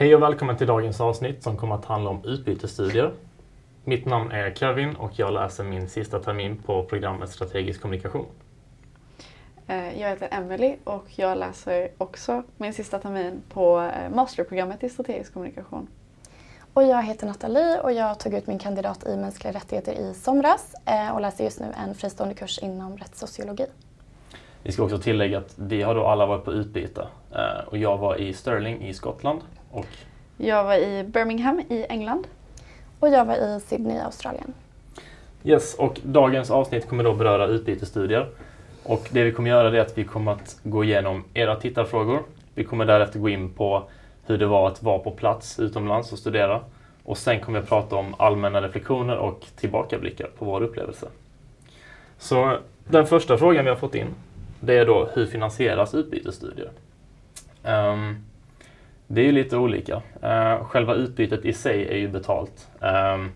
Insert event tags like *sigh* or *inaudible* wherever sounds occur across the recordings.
Hej och välkommen till dagens avsnitt som kommer att handla om utbytesstudier. Mitt namn är Kevin och jag läser min sista termin på programmet Strategisk kommunikation. Eh, jag heter Emily och jag läser också min sista termin på eh, masterprogrammet i strategisk kommunikation. Och jag heter Nathalie och jag tog ut min kandidat i mänskliga rättigheter i somras eh, och läser just nu en fristående kurs inom rättssociologi. Vi ska också tillägga att vi har då alla varit på utbyte och jag var i Stirling i Skottland. Och jag var i Birmingham i England. Och jag var i Sydney i Australien. Yes, och dagens avsnitt kommer då beröra utbytesstudier. Och det vi kommer göra är att vi kommer att gå igenom era tittarfrågor. Vi kommer därefter gå in på hur det var att vara på plats utomlands och studera. Och sen kommer jag prata om allmänna reflektioner och tillbakablickar på vår upplevelse. Så den första frågan vi har fått in, det är då hur finansieras utbytesstudier? Um, det är ju lite olika. Uh, själva utbytet i sig är ju betalt. Um,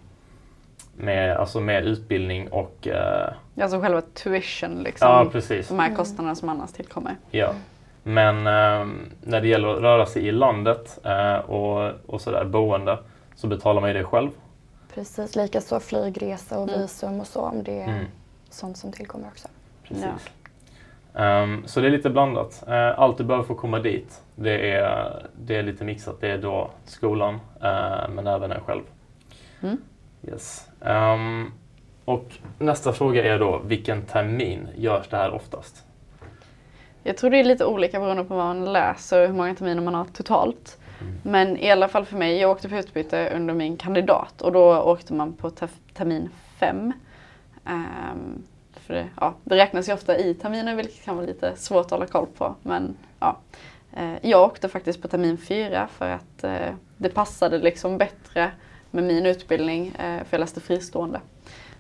med, alltså med utbildning och... Uh, alltså själva tuition liksom. Ja, precis. De här kostnaderna som annars tillkommer. Ja. Men uh, när det gäller att röra sig i landet uh, och, och sådär, boende, så betalar man ju det själv. Precis, likaså flygresa och mm. visum och så om det är mm. sånt som tillkommer också. Precis. Ja. Um, så det är lite blandat. Uh, allt du behöver för att komma dit, det är, det är lite mixat. Det är då skolan, men även en själv. Mm. Yes. Um, och nästa fråga är då, vilken termin görs det här oftast? Jag tror det är lite olika beroende på vad man läser och hur många terminer man har totalt. Mm. Men i alla fall för mig, jag åkte på utbyte under min kandidat och då åkte man på termin fem. Um, för det, ja, det räknas ju ofta i terminer vilket kan vara lite svårt att hålla koll på. Men ja, uh, jag åkte faktiskt på termin fyra för att uh, det passade liksom bättre med min utbildning, uh, för jag läste fristående.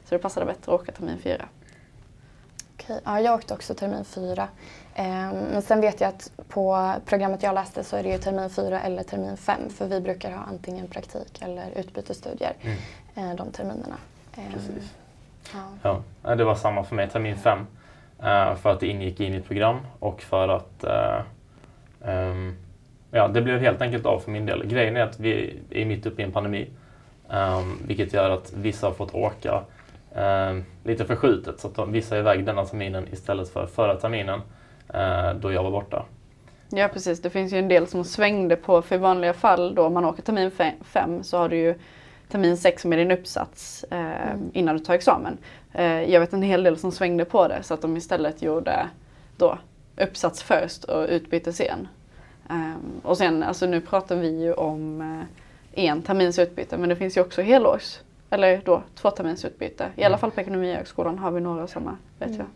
Så det passade bättre att åka termin fyra. Okej, ja, jag åkte också termin fyra. Ehm, men sen vet jag att på programmet jag läste så är det ju termin fyra eller termin fem för vi brukar ha antingen praktik eller utbytesstudier mm. Eh, de terminerna. Ehm, Precis. Ja. ja. det var samma för mig, termin fem. Eh, för att det ingick i mitt program och för att um, ja, det blev helt enkelt av för min del. Grejen är att vi är mitt uppe i en pandemi. Um, vilket gör att vissa har fått åka um, lite förskjutet. Så att de, vissa är iväg denna terminen istället för förra terminen eh, då jag var borta. Ja precis, det finns ju en del som svängde på, för i vanliga fall då om man åker termin fem så har du ju termin sex med din uppsats eh, mm. innan du tar examen. Eh, jag vet en hel del som svängde på det så att de istället gjorde då uppsats först och utbyte sen. Um, och sen, alltså nu pratar vi ju om uh, en termins utbyte men det finns ju också helårs, eller då två termins utbyte. I alla mm. fall på Ekonomihögskolan har vi några sådana vet mm. jag.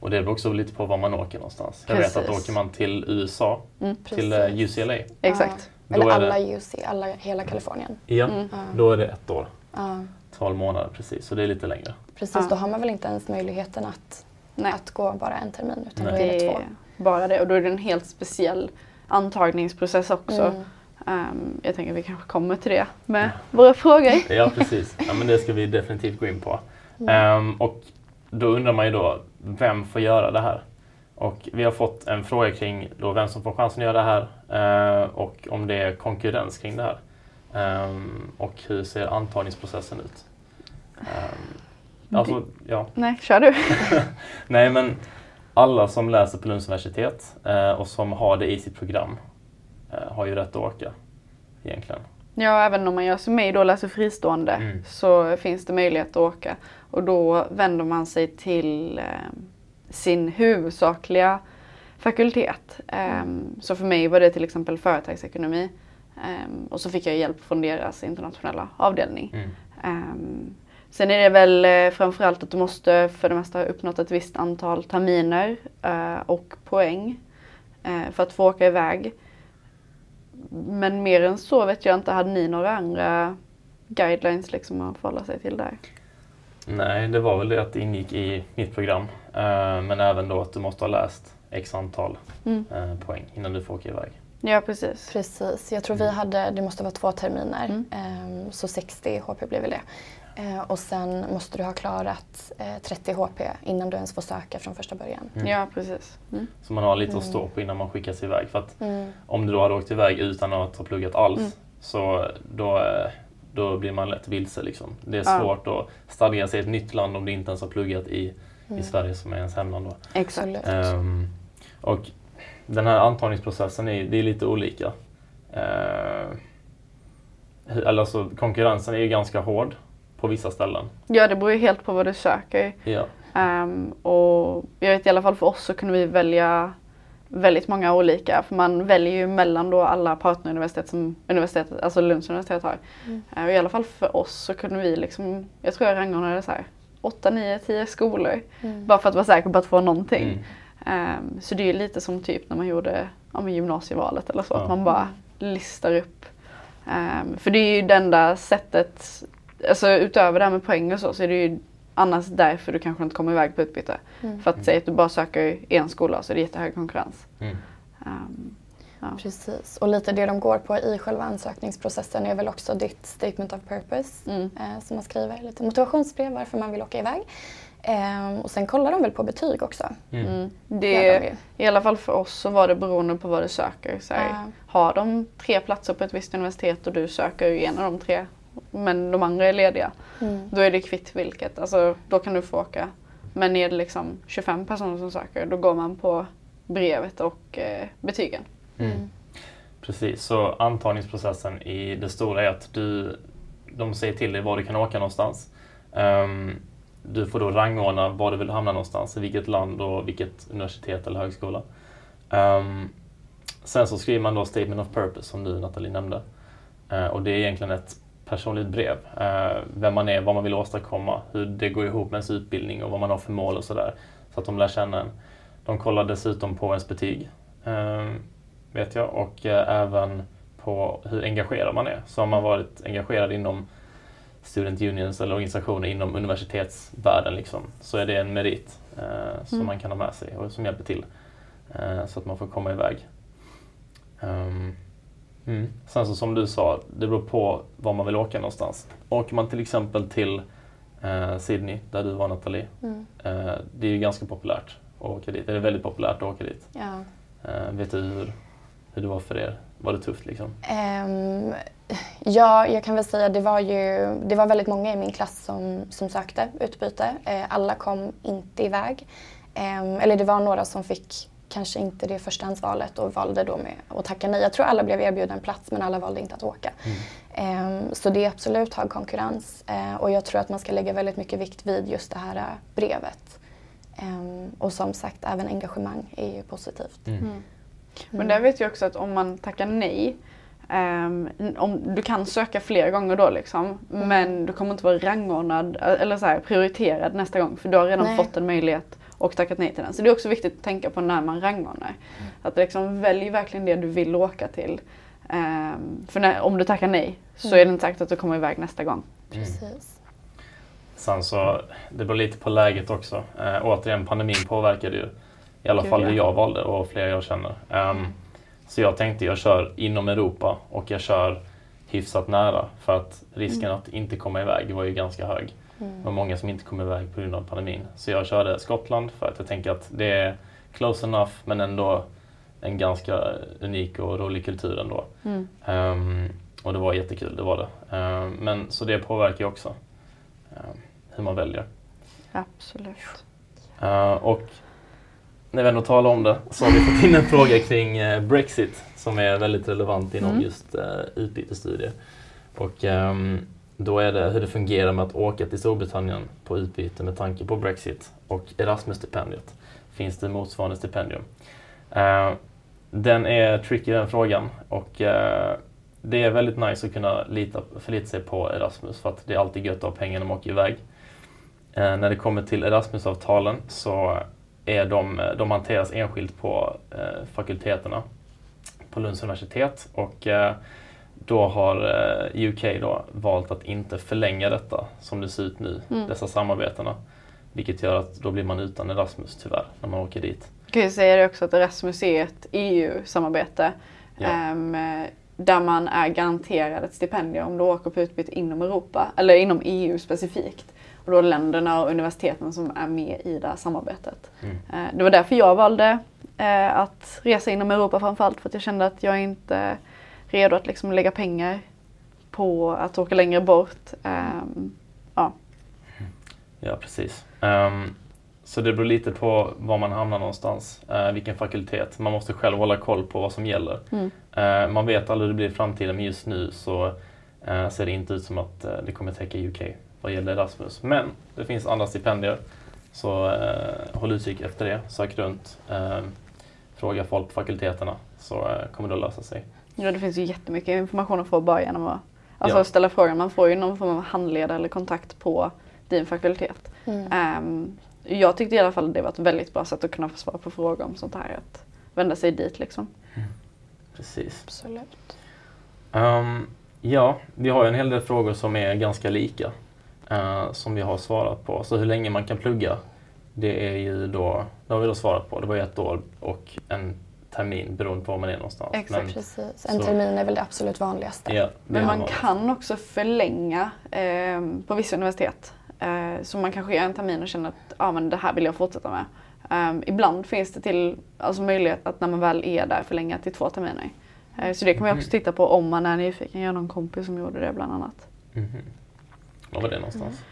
Och det beror också lite på var man åker någonstans. Jag vet att åker man till USA, mm, till eh, UCLA. Exakt. Ja. Eller alla det... UC, alla, hela Kalifornien. Ja, mm. då är det ett år. Ja. 12 månader precis, så det är lite längre. Precis, ja. då har man väl inte ens möjligheten att, att gå bara en termin utan Nej. då är det, två. Bara det och då är det en helt speciell antagningsprocess också. Mm. Um, jag tänker att vi kanske kommer till det med våra frågor. Ja precis, ja, men det ska vi definitivt gå in på. Um, och då undrar man ju då, vem får göra det här? Och vi har fått en fråga kring då vem som får chansen att göra det här eh, och om det är konkurrens kring det här. Um, och hur ser antagningsprocessen ut? Um, alltså, ja. Nej, kör du. *laughs* Nej, men alla som läser på Lunds universitet eh, och som har det i sitt program eh, har ju rätt att åka egentligen. Ja, även om man gör som mig då läser fristående mm. så finns det möjlighet att åka. Och då vänder man sig till eh, sin huvudsakliga fakultet. Um, så för mig var det till exempel företagsekonomi. Um, och så fick jag hjälp från deras internationella avdelning. Mm. Um, sen är det väl uh, framförallt att du måste för det mesta ha uppnått ett visst antal terminer uh, och poäng uh, för att få åka iväg. Men mer än så vet jag inte, hade ni några andra guidelines liksom att förhålla sig till där? Nej, det var väl det att det ingick i mitt program. Uh, men även då att du måste ha läst x antal mm. uh, poäng innan du får åka iväg. Ja, precis. Precis. Jag tror vi mm. hade, det måste vara två terminer, mm. um, så 60 HP blev väl det. Eh, och sen måste du ha klarat eh, 30 HP innan du ens får söka från första början. Mm. Ja, precis. Mm. Så man har lite att stå på innan man skickas iväg. För att mm. Om du då hade åkt iväg utan att ha pluggat alls mm. så då, eh, då blir man lätt vilse. Liksom. Det är svårt ja. att stadga sig i ett nytt land om du inte ens har pluggat i, i mm. Sverige som är ens hemland. Då. Exakt. Um, och den här antagningsprocessen är, det är lite olika. Uh, alltså, konkurrensen är ju ganska hård på vissa ställen. Ja, det beror ju helt på vad du söker. Ja. Um, och jag vet i alla fall för oss så kunde vi välja väldigt många olika. För man väljer ju mellan då alla partneruniversitet som universitetet, alltså Lunds universitet har. Mm. Uh, I alla fall för oss så kunde vi liksom, jag tror jag rangordnade så här 8, 9, 10 skolor. Mm. Bara för att vara säker på att få någonting. Mm. Um, så det är lite som typ när man gjorde ja, gymnasievalet eller så. Ja. Att man bara listar upp. Um, för det är ju det enda sättet alltså utöver det här med poäng och så, så är det ju annars därför du kanske inte kommer iväg på utbyte. Mm. För att säga att du bara söker en skola så är det jättehög konkurrens. Mm. Um, ja. Precis, och lite det de går på i själva ansökningsprocessen är väl också ditt statement of purpose mm. eh, som man skriver, lite motivationsbrev varför man vill åka iväg. Eh, och sen kollar de väl på betyg också. Mm. mm. Det, I alla fall för oss så var det beroende på vad du söker. Så här, uh. Har de tre platser på ett visst universitet och du söker en av de tre men de andra är lediga. Mm. Då är det kvitt vilket. Alltså, då kan du få åka. Men är det liksom 25 personer som söker då går man på brevet och eh, betygen. Mm. mm. Precis, så antagningsprocessen i det stora är att du, de säger till dig var du kan åka någonstans. Um, du får då rangordna var du vill hamna någonstans, i vilket land och vilket universitet eller högskola. Um, sen så skriver man då Statement of Purpose som du Nathalie nämnde. Uh, och det är egentligen ett personligt brev. Eh, vem man är, vad man vill åstadkomma, hur det går ihop med ens utbildning och vad man har för mål och sådär. Så att de lär känna en. De kollar dessutom på ens betyg, eh, vet jag, och eh, även på hur engagerad man är. Så har man varit engagerad inom student unions eller organisationer inom universitetsvärlden liksom, så är det en merit eh, som mm. man kan ha med sig och som hjälper till eh, så att man får komma iväg. Um, Mm. Sen så som du sa, det beror på var man vill åka någonstans. Åker man till exempel till eh, Sydney, där du var Nathalie, mm. eh, det är ju ganska populärt att åka dit. Det är väldigt populärt att åka dit. Ja. Eh, vet du hur, hur det var för er? Var det tufft liksom? Um, ja, jag kan väl säga det var ju det var väldigt många i min klass som, som sökte utbyte. Eh, alla kom inte iväg. Um, eller det var några som fick kanske inte det förstahandsvalet och valde då med att tacka nej. Jag tror alla blev erbjudna en plats men alla valde inte att åka. Mm. Um, så det är absolut hög konkurrens uh, och jag tror att man ska lägga väldigt mycket vikt vid just det här uh, brevet. Um, och som sagt, även engagemang är ju positivt. Mm. Mm. Men där vet jag också att om man tackar nej Um, om, du kan söka fler gånger då liksom, mm. men du kommer inte vara rangordnad eller så här, prioriterad nästa gång för du har redan nej. fått en möjlighet och tackat nej till den. Så det är också viktigt att tänka på när man rangordnar. Mm. Att liksom välj verkligen det du vill åka till. Um, för när, om du tackar nej så mm. är det inte säkert att du kommer iväg nästa gång. Mm. Precis. Sen så, det beror lite på läget också. Uh, återigen, pandemin påverkade ju i alla Gud, fall hur jag valde och fler jag känner. Um, så jag tänkte jag kör inom Europa och jag kör hyfsat nära för att risken mm. att inte komma iväg var ju ganska hög. Mm. Det var många som inte kom iväg på grund av pandemin. Så jag körde Skottland för att jag tänker att det är close enough men ändå en ganska unik och rolig kultur ändå. Mm. Um, och det var jättekul, det var det. Um, men så det påverkar ju också um, hur man väljer. Absolut. Uh, och när vi ändå talar om det så har vi fått in en *laughs* fråga kring uh, Brexit som är väldigt relevant inom mm. just uh, utbytesstudier. Och um, då är det hur det fungerar med att åka till Storbritannien på utbyte med tanke på Brexit och Erasmus-stipendiet. Finns det motsvarande stipendium? Uh, den är tricky den frågan och uh, det är väldigt nice att kunna lita, förlita sig på Erasmus för att det är alltid gött att ha pengar när man åker iväg. Uh, när det kommer till Erasmus-avtalen så är de, de hanteras enskilt på fakulteterna på Lunds universitet och då har eh, UK då valt att inte förlänga detta som det ser ut nu, mm. dessa samarbetena. Vilket gör att då blir man utan Erasmus tyvärr, när man åker dit. Jag kan ju säga det också att Erasmus är ett EU-samarbete. Ja. Um, där man är garanterad ett stipendium om du åker på utbyte inom Europa, eller inom EU specifikt. Och då länderna och universiteten som är med i det här samarbetet. Mm. Eh, det var därför jag valde eh, att resa inom Europa framförallt för att jag kände att jag inte är redo att liksom lägga pengar på att åka längre bort. Um, ja. ja, precis. Um, så det beror lite på var man hamnar någonstans, uh, vilken fakultet. Man måste själv hålla koll på vad som gäller. Mm. Man vet aldrig hur det blir i framtiden men just nu så ser det inte ut som att det kommer täcka UK vad gäller Erasmus. Men det finns andra stipendier. Så håll utkik efter det, sök runt, fråga folk på fakulteterna så kommer det att lösa sig. Ja, det finns ju jättemycket information att få bara genom att alltså, ja. ställa frågan. Man får ju någon form av handledare eller kontakt på din fakultet. Mm. Um, jag tyckte i alla fall det var ett väldigt bra sätt att kunna få svar på frågor om sånt här. Att vända sig dit liksom. Mm. Precis. Absolut. Um, ja, vi har ju en hel del frågor som är ganska lika. Uh, som vi har svarat på. Så hur länge man kan plugga, det är ju då, det har vi då svarat på. Det var ju ett år och en termin beroende på var man är någonstans. Exakt, Men, precis. En så, termin är väl det absolut vanligaste. Ja, Men man kan också förlänga eh, på vissa universitet. Eh, så man kanske gör en termin och känner att ah, men det här vill jag fortsätta med. Um, ibland finns det till, alltså möjlighet att när man väl är där förlänga till två terminer. Uh, så det kan man också mhm. titta på om man är nyfiken. Jag har någon kompis som gjorde det bland annat. Mm -hmm. Var var det någonstans?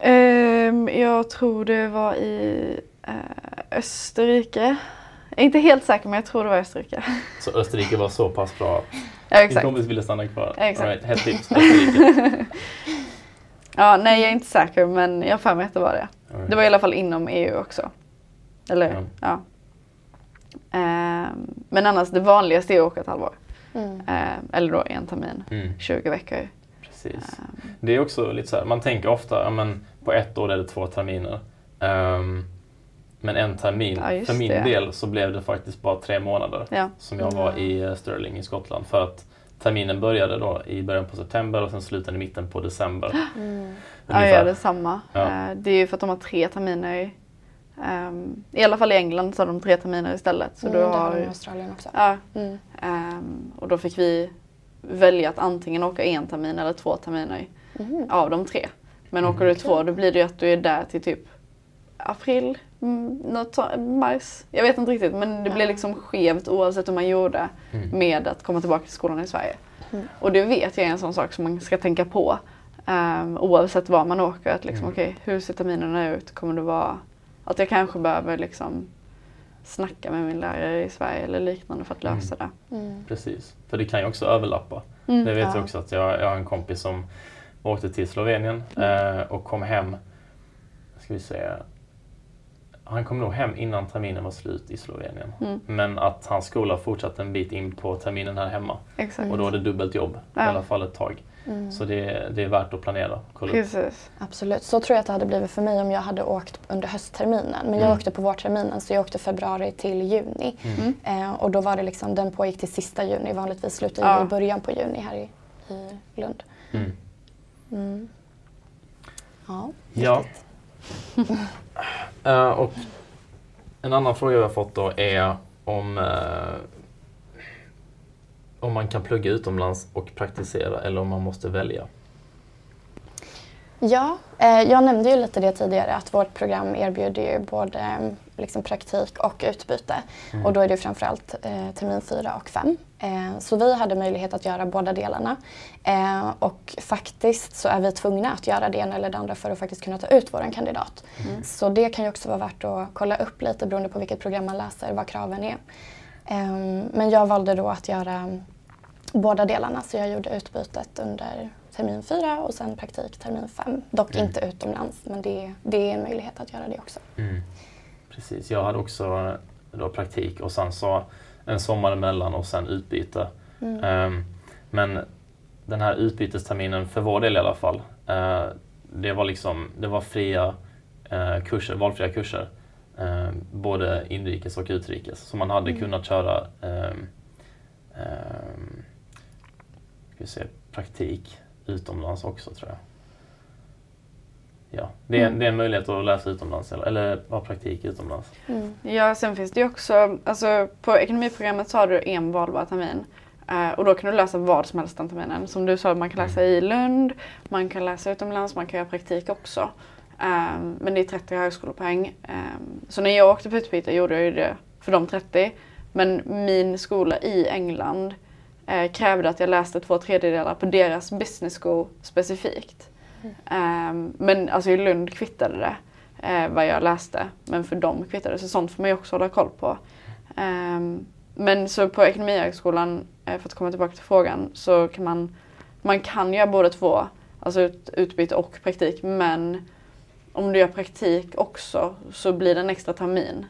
Um, jag tror det var i uh, Österrike. Jag är inte helt säker men jag tror det var Österrike. *laughs* Så Österrike var så pass bra ja, exakt. din kompis ville stanna kvar? exakt. Right, hett tips, Österrike. *laughs* ja, nej jag är inte säker men jag har för mig att det var det. Right. Det var i alla fall inom EU också. Eller ja. ja. Um, men annars det vanligaste är att åka ett halvår. Mm. Uh, eller då en termin, mm. 20 veckor. Precis. Um, det är också lite så här, man tänker ofta, ja, men på ett år är det två terminer. Um, men en termin, ja, för min det. del så blev det faktiskt bara tre månader ja. som jag var i eh, Stirling i Skottland. För att terminen började då i början på september och sen slutade i mitten på december. *gasps* Mm. Ja, jag gör detsamma. Ja. Uh, det är ju för att de har tre terminer. Um, I alla fall i England så har de tre terminer istället. Så mm, då har de i Australien också. Ja. Mm. Um, och då fick vi välja att antingen åka en termin eller två terminer mm. av de tre. Men åker du två då blir det ju att du är där till typ april, mm, mars. Jag vet inte riktigt men det blir liksom skevt oavsett hur man gjorde mm. med att komma tillbaka till skolan i Sverige. Mm. Och det vet jag är en sån sak som man ska tänka på um, oavsett var man åker. Att liksom, mm. okay, hur ser terminerna ut? Kommer det vara att jag kanske behöver liksom snacka med min lärare i Sverige eller liknande för att mm. lösa det. Mm. Precis, för det kan ju också överlappa. Mm, det vet ja. jag också att jag, jag har en kompis som åkte till Slovenien mm. eh, och kom hem, ska vi säga, han kom nog hem innan terminen var slut i Slovenien. Mm. Men att hans skola fortsatte en bit in på terminen här hemma. Exakt. Och då är det dubbelt jobb, ja. i alla fall ett tag. Mm. Så det, det, är värt att planera. Kolla Precis. Absolut. Så tror jag att det hade blivit för mig om jag hade åkt under höstterminen. Men jag mm. åkte på vårterminen så jag åkte februari till juni. Mm. Eh, och då var det liksom, den pågick till sista juni. Vanligtvis slutar ja. i början på juni här i, i Lund. Mm. Mm. Ja, ja. uh, *laughs* och en annan fråga vi har fått då är om uh, om man kan plugga utomlands och praktisera eller om man måste välja? Ja, eh, jag nämnde ju lite det tidigare att vårt program erbjuder ju både liksom, praktik och utbyte. Mm. Och då är det framförallt eh, termin 4 och 5. Eh, så vi hade möjlighet att göra båda delarna. Eh, och faktiskt så är vi tvungna att göra det ena eller det andra för att faktiskt kunna ta ut vår kandidat. Mm. Så det kan ju också vara värt att kolla upp lite beroende på vilket program man läser, vad kraven är. Ehm, men jag valde då att göra båda delarna så jag gjorde utbytet under termin fyra och sen praktik termin fem. Dock mm. inte utomlands men det, det är en möjlighet att göra det också. Mm. Precis, jag hade också då praktik och sen så en sommar emellan och sen utbyte. Mm. Um, men den här utbytesterminen, för vår del i alla fall, uh, det var liksom det var fria uh, kurser, valfria kurser. Uh, både inrikes och utrikes. Så man hade mm. kunnat köra um, ska se, praktik utomlands också tror jag. Ja, det är, mm. det är en möjlighet att läsa utomlands eller, eller ha praktik utomlands. Mm. Ja, sen finns det ju också, alltså på ekonomiprogrammet så har du en valbar termin. Eh, och då kan du läsa vad som helst den terminen. Som du sa, man kan läsa i Lund, man kan läsa utomlands, man kan göra praktik också. Um, men det är 30 högskolepoäng. Um, så när jag åkte på utbyte gjorde jag ju det för de 30. Men min skola i England eh, krävde att jag läste två tredjedelar på deras business school specifikt. Mm. Um, men alltså i Lund kvittade det eh, vad jag läste. Men för dem kvittade det. Så sånt får man ju också hålla koll på. men så på Ekonomihögskolan, eh, för att komma tillbaka till frågan, så kan man, man kan göra båda två. Alltså ut, utbyte och praktik. Men om du gör praktik också så blir det en extra termin.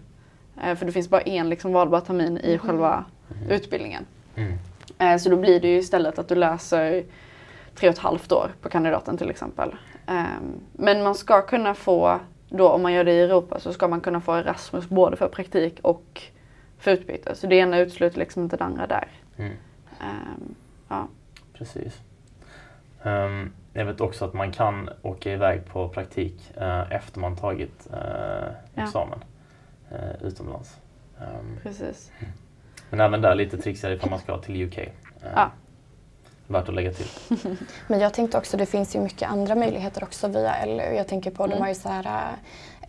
Eh, för det finns bara en liksom valbar termin i mm. själva mm. utbildningen. Mm. Eh, så då blir det ju istället att du läser tre och ett halvt år på kandidaten till exempel. Eh, men man ska kunna få, då om man gör det i Europa, så ska man kunna få Erasmus både för praktik och för utbyte. Så det ena utesluter liksom inte det andra där. Mm. Um, ja. Precis. Um, jag vet också att man kan åka iväg på praktik uh, efter man tagit uh, examen ja. eh, utomlands. Um, Precis. Men även där lite trixigare ifall man ska till UK. Ja. Värt att lägga till. *laughs* Men jag tänkte också, det finns ju mycket andra möjligheter också via LU. Jag tänker på, mm. de har ju så här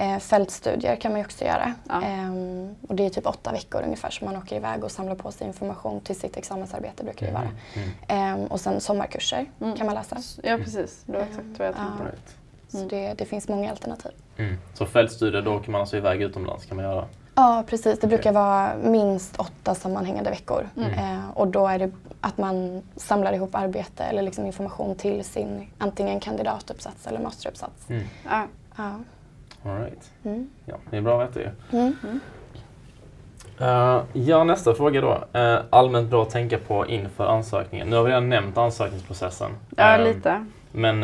Eh, fältstudier kan man ju också göra. Ja. Ehm, och det är typ åtta veckor ungefär som man åker iväg och samlar på sig information till sitt examensarbete brukar det vara. Mm. mm. Ehm, och sen sommarkurser mm. kan man läsa. Ja precis, det var exakt vad jag tänkte. Ja. Så mm. det, det, finns många alternativ. Mm. Så fältstudier, då åker man alltså iväg utomlands kan man göra? Ja precis, det brukar vara minst åtta sammanhängande veckor. Mm. Eh, och då är det att man samlar ihop arbete eller liksom information till sin antingen kandidatuppsats eller masteruppsats. Mm. Ja. ja. All right. Mm. Ja, det är bra att veta ju. Mm. Uh, ja, nästa fråga då. Uh, allmänt bra att tänka på inför ansökningen. Nu har vi redan nämnt ansökningsprocessen. Ja, uh, lite. Men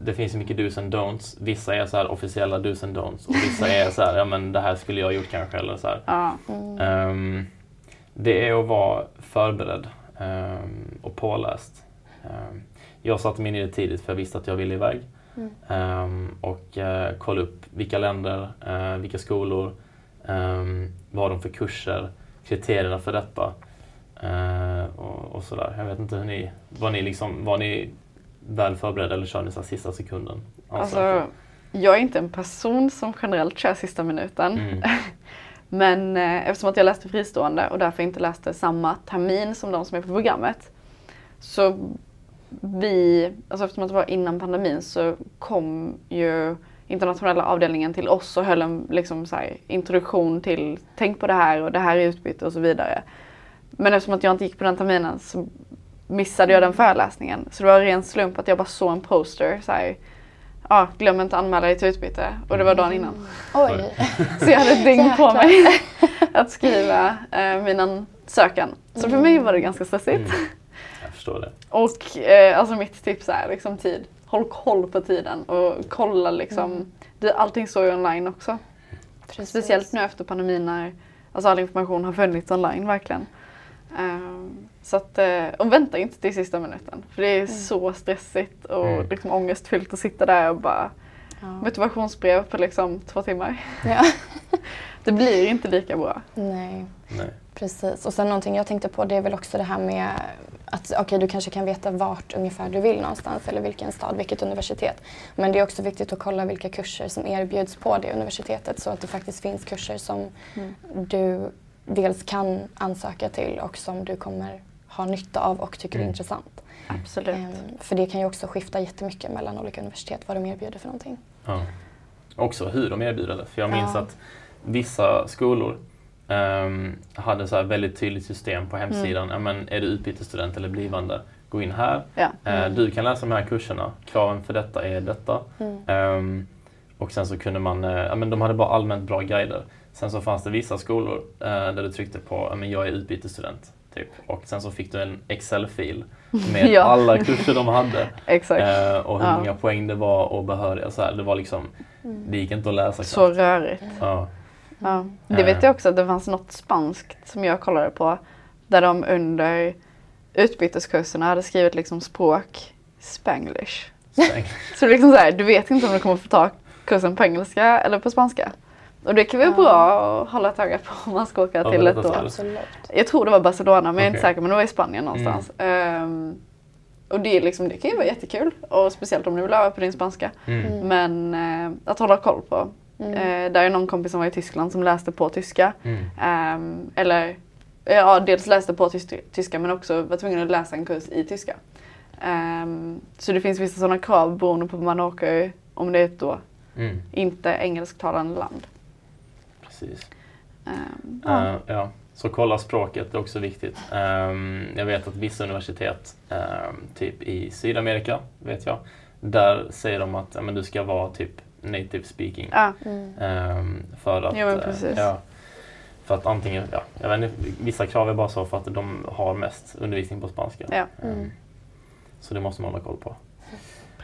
det finns ju mycket dos and don'ts. Vissa är så här officiella dos and don'ts och vissa *laughs* är så här, ja men det här skulle jag gjort kanske eller så mm. um, det är att vara förberedd um, och påläst. Um, jag satte mig in i det tidigt för jag visste att jag ville iväg. Um, och kolla upp vilka länder, uh, vilka skolor, um, vad har de för kurser, kriterierna för detta uh, och, och, sådär. Jag vet inte hur ni, var ni, liksom, var ni väl förberedda eller kör ni så sista sekunden? Alltså, jag är inte en person som generellt kör sista minuten. Mm. *laughs* Men eh, eftersom att jag läste fristående och därför inte läste samma termin som de som är på programmet så vi, alltså eftersom att det var innan pandemin så kom ju internationella avdelningen till oss och höll en liksom så här, introduktion till tänk på det här och det här är utbyte och så vidare. Men eftersom att jag inte gick på den terminen så missade jag den föreläsningen. Så det var en ren slump att jag bara såg en poster så här, ja, glöm inte att anmäla dig till utbyte. Och det var dagen innan. Oj! *laughs* Så jag hade ett dygn på mig *laughs* att skriva eh, min ansökan. Så för mig var det ganska stressigt. Mm *laughs* förstår det. Och eh, alltså mitt tips är liksom tid. Håll koll på tiden och kolla liksom. Mm. Det, allting står ju online också. Precis. Speciellt nu efter pandemin när alltså, all information har funnits online verkligen. Um, så att, och vänta inte till sista minuten. För det är mm. så stressigt och mm. liksom ångestfyllt att sitta där och bara ja. motivationsbrev på liksom två timmar. Ja. *laughs* det blir inte lika bra. Nej. Nej. Precis. Och sen någonting jag tänkte på det är väl också det här med att okay, du kanske kan veta vart ungefär du vill någonstans eller vilken stad, vilket universitet. Men det är också viktigt att kolla vilka kurser som erbjuds på det universitetet så att det faktiskt finns kurser som mm. du dels kan ansöka till och som du kommer ha nytta av och tycker mm. är intressant. Absolut. Um, för det kan ju också skifta jättemycket mellan olika universitet vad de erbjuder för någonting. Ja. Också hur de erbjuder det. För jag minns ja. att vissa skolor Um, hade så väldigt tydligt system på hemsidan. Mm. Ja, men är du utbytesstudent eller blivande, gå in här. Ja. Mm. Uh, du kan läsa de här kurserna. Kraven för detta är detta. Mm. Um, och sen så kunde man, uh, ja, men de hade bara allmänt bra guider. Sen så fanns det vissa skolor uh, där du tryckte på, ja, men jag är utbytesstudent. Typ. Och sen så fick du en Excel-fil med *laughs* ja. alla kurser de hade. *laughs* Exakt. och hur många poäng det var och behöriga. Så här. Det var liksom, mm. det gick inte att läsa. Så rörigt. Ja. Ja. Det vet jag också att det fanns något spanskt som jag kollade på där de under utbyteskurserna hade skrivit liksom språk spanglish. så liksom så här, du vet inte om du kommer få ta kursen på engelska eller på spanska. Och det kan vara Ja. bra att hålla ett öga på om man ska åka Ja, till ett. Absolut. Jag tror det var Barcelona men jag är inte säker men det var i Spanien någonstans. Ehm, och det, är liksom, det kan ju vara jättekul och speciellt om du vill öva på din spanska. Mm. Men eh, att hålla koll på. Mm. Eh, där är någon kompis som var i Tyskland som läste på tyska. Mm. Ehm, eller ja, dels läste på tysk- tyska men också var tvungen att läsa en kurs i tyska. Ehm, så det finns vissa sådana krav beroende på vad man åker, om det är ett då Mm. inte engelsktalande land. Precis. Ehm, ja. Eh, ja. Så kolla språket är också viktigt. Ehm, jag vet att vissa universitet, ehm, typ i Sydamerika, vet jag, där säger de att ja, men du ska vara typ native speaking. Ja, Mm. Ehm, för att, Ja, men eh, precis. ja, för att antingen, ja, jag vet inte, vissa krav är bara så för att de har mest undervisning på spanska. Ja. Mm. Så det måste man hålla koll på.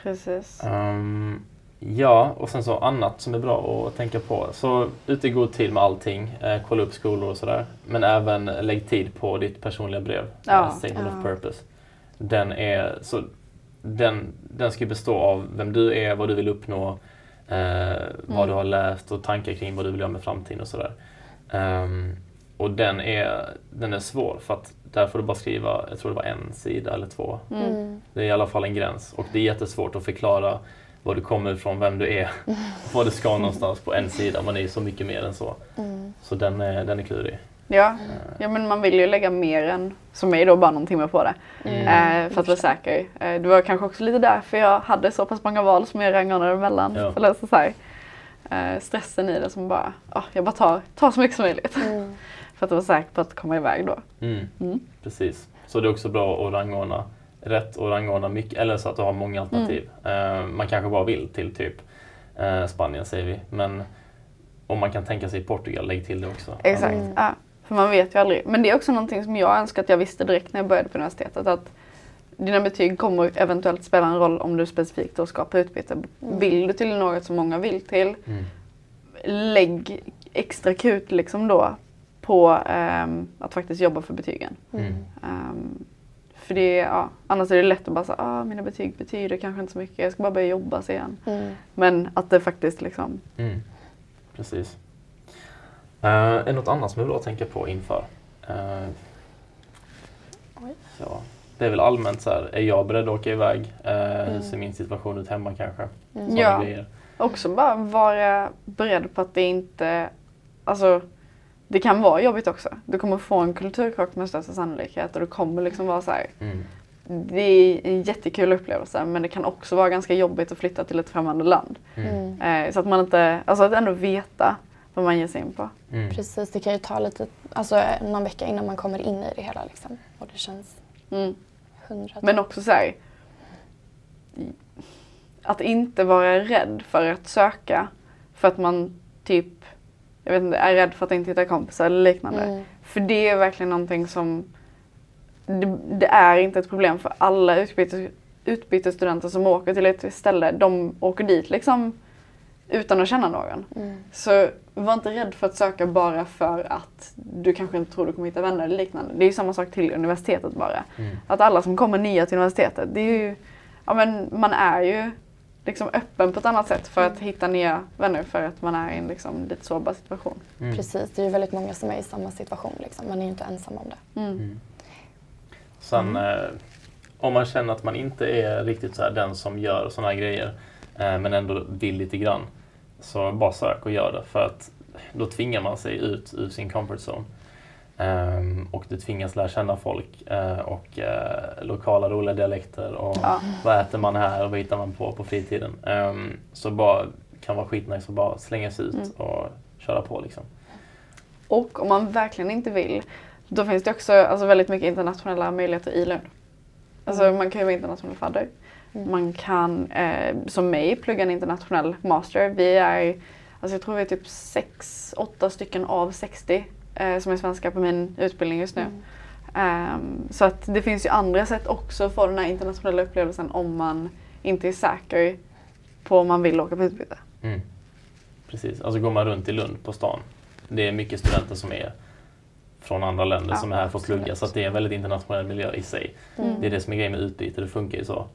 precis. Ehm, ja, och sen så annat som är bra att tänka på. Så ute i god tid med allting. Eh, kolla upp skolor och sådär. Men även lägg tid på ditt personliga brev. Ja. eh, Statement Ja. of Purpose. Den, är, så, den, den ska bestå av vem du är, vad du vill uppnå, eh, vad Mm. du har läst och tankar kring vad du vill göra med framtiden och sådär. Ehm, och den är, den är svår för att där får du bara skriva, jag tror det var en sida eller två. Mm. Mm. Det är i alla fall en gräns och det är jättesvårt att förklara var du kommer ifrån, vem du är, *laughs* vad du ska någonstans på en sida. Man är ju så mycket mer än så. Mm. Så den är, den är klurig. Ja. ja, men man vill ju lägga mer än, som mig då, bara någon timme på det. Mm. Eh, för att vara säker. Eh, det var kanske också lite därför jag hade så pass många val som jag rangordnade emellan. Ja. Läsa så här. Eh, stressen i det som bara, ah, jag bara tar, tar så mycket som möjligt. Mm. *laughs* för att vara säker på att komma iväg då. Mm. Mm. Precis. Så det är också bra att rangordna rätt och rangordna mycket, eller så att du har många alternativ. Eh, man kanske bara vill till typ eh, Spanien säger vi, men om man kan tänka sig Portugal, lägg till det också. Exakt. Mm. Ja, för man vet ju aldrig. Men det är också någonting som jag önskar att jag visste direkt när jag började på universitetet. Att dina betyg kommer eventuellt spela en roll om du specifikt då ska på utbyte. Mm. Vill du till något som många vill till, Mm. lägg extra krut liksom då på ehm, att faktiskt jobba för betygen. Mm. Ehm, för det, ja, annars är det lätt att bara säga ah, mina betyg betyder kanske inte så mycket, jag ska bara börja jobba sen. Mm. Men att det faktiskt liksom, Mm. Precis. Uh, är det något annat som är bra att tänka på inför? Oj. ja, det är väl allmänt så här, är jag beredd att åka iväg? Uh, Hur Mm. ser min situation ut hemma kanske? Mm. Ja. grejer. också bara vara beredd på att det inte, alltså det kan vara jobbigt också. Du kommer få en kulturkrock med största sannolikhet och det kommer liksom vara så här. Mm. Det är en jättekul upplevelse men det kan också vara ganska jobbigt att flytta till ett främmande land. Mm. Eh, så att man inte, alltså att ändå veta vad man ger sig in på. Mm. Precis, det kan ju ta lite, alltså någon vecka innan man kommer in i det hela liksom. Och det känns Mm. hundra. Men också så här, att inte vara rädd för att söka för att man typ, jag vet inte, är rädd för att inte hitta kompisar eller liknande. Mm. För det är verkligen någonting som, det, det är inte ett problem för alla utbytes, utbytesstudenter som åker till ett ställe, de åker dit liksom utan att känna någon. Mm. Så var inte rädd för att söka bara för att du kanske inte tror du kommer hitta vänner eller liknande. Det är ju samma sak till universitetet bara. Mm. Att alla som kommer nya till universitetet, det är ju, ja men man är ju liksom öppen på ett annat sätt för att hitta nya vänner för att man är i en liksom lite sårbar situation. Mm. Precis, det är ju väldigt många som är i samma situation liksom. Man är ju inte ensam om det. Mm. Mm. Sen eh, om man känner att man inte är riktigt så här den som gör sådana här grejer eh, men ändå vill lite grann så bara sök och gör det för att då tvingar man sig ut ur sin comfort zone. Ehm, och du tvingas lära känna folk eh, och eh, lokala roliga dialekter och Ja. vad äter man här och vad hittar man på på fritiden. Ehm, så bara kan vara skitnice att bara slänga sig ut Mm. och köra på liksom. Och om man verkligen inte vill, då finns det också alltså, väldigt mycket internationella möjligheter i Lund. Alltså Mm. man kan ju vara internationell fadder. Mm. Man kan, eh, som mig, plugga en internationell master. Vi är, alltså jag tror vi är typ sex, åtta stycken av 60 eh, som är svenska på min utbildning just nu. Mm. Ehm, så att det finns ju andra sätt också få den här internationella upplevelsen om man inte är säker på om man vill åka på utbyte. Mm. Precis, alltså går man runt i Lund på stan. Det är mycket studenter som är från andra länder Ja, som är här för att plugga så att det är en väldigt internationell miljö i sig. Mm. Det är det som är grejen med utbyte, det funkar ju så.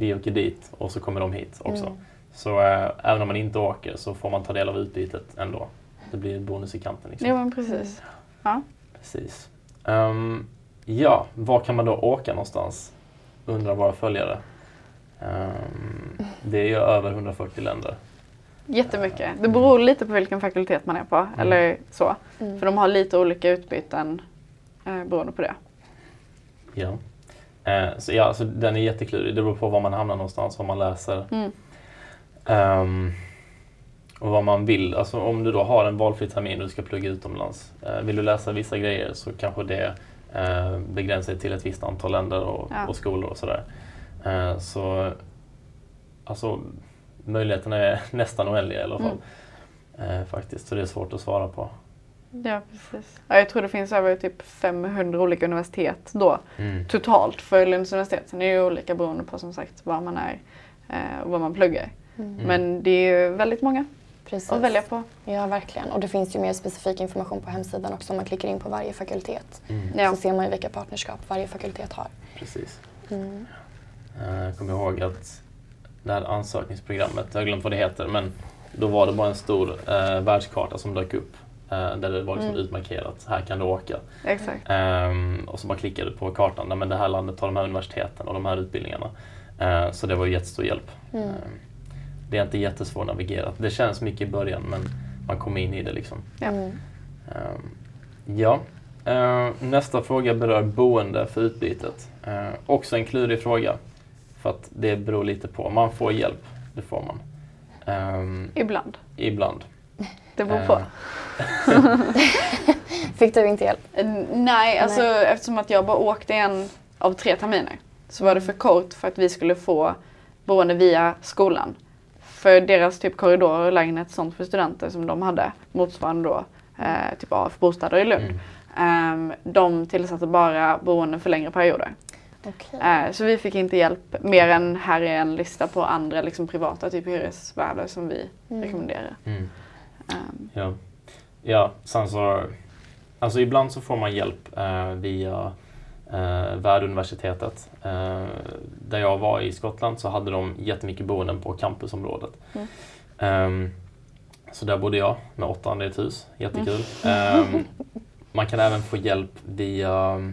Vi åker dit och så kommer de hit också. Mm. Så äh, även om man inte åker så får man ta del av utbytet ändå. det blir ett bonus i kanten. Liksom. Jo men precis. Ja. Precis. Ehm, ja, var kan man då åka någonstans? Undrar våra följare. Ehm, det är ju över 140 länder. Jättemycket. Det beror lite på vilken fakultet man är på. Eller så. Mm. För de har lite olika utbyten eh, beroende på det. Ja. Eh, så ja, så den är jätteklurig. Det beror på var man hamnar någonstans, vad man läser. Mm. Ehm, och vad man vill. Alltså om du då har en valfri termin och du ska plugga utomlands. Eh, vill du läsa vissa grejer så kanske det eh, begränsar sig till ett visst antal länder och, Ja. och skolor och sådär. Eh, så alltså möjligheterna är *laughs* nästan oändliga i alla fall. Eh, faktiskt, så det är svårt att svara på. Ja, precis. Ja, jag tror det finns över typ 500 olika universitet då Mm. totalt för Lunds universitet. Sen är det ju olika beroende på som sagt var man är eh, och vad man pluggar. Mm. Men det är ju väldigt många Precis. att välja på. Ja, verkligen. Och det finns ju mer specifik information på hemsidan också om man klickar in på varje fakultet. Mm. Ja. Så ser man ju vilka partnerskap varje fakultet har. Precis. Mm. Eh, Jag kommer ihåg att det här ansökningsprogrammet, jag har glömt vad det heter, men då var det bara en stor eh, världskarta som dök upp. Eh, där det var liksom Mm. utmarkerat, här kan du åka. Exakt. Ehm, och så bara klickade du på kartan, nej, men det här landet har de här universiteten och de här utbildningarna. Eh, så det var ju jättestor hjälp. Mm. Ehm, det är inte jättesvårt navigerat. Det känns mycket i början men man kommer in i det liksom. Ja. Mm. Ehm, ja. Ehm, nästa fråga berör boende för utbytet. Också en klurig fråga. För att det beror lite på. Man får hjälp, det får man. Ehm, Ibland. ibland. Det beror på. *laughs* Fick du inte hjälp? Eh, Nej, alltså eftersom att jag bara åkte en av tre terminer så var det för kort för att vi skulle få boende via skolan. För deras typ korridor och lägenhet sånt för studenter som de hade motsvarande då eh, typ AF bostäder i Lund. mm. Ehm, de tillsatte bara boende för längre perioder. Okej. Eh, så vi fick inte hjälp mer än här är en lista på andra liksom, privata typ hyresvärdar som vi Mm. rekommenderar. Mm. Ehm, Ja. Ja, sen så... Alltså ibland så får man hjälp eh, via eh, värduniversitetet. Eh, där jag var i Skottland så hade de jättemycket boenden på campusområdet. Mm. Ehm, så där bodde jag med åtta andra i ett hus. Jättekul. Ehm, *laughs* man kan även få hjälp via...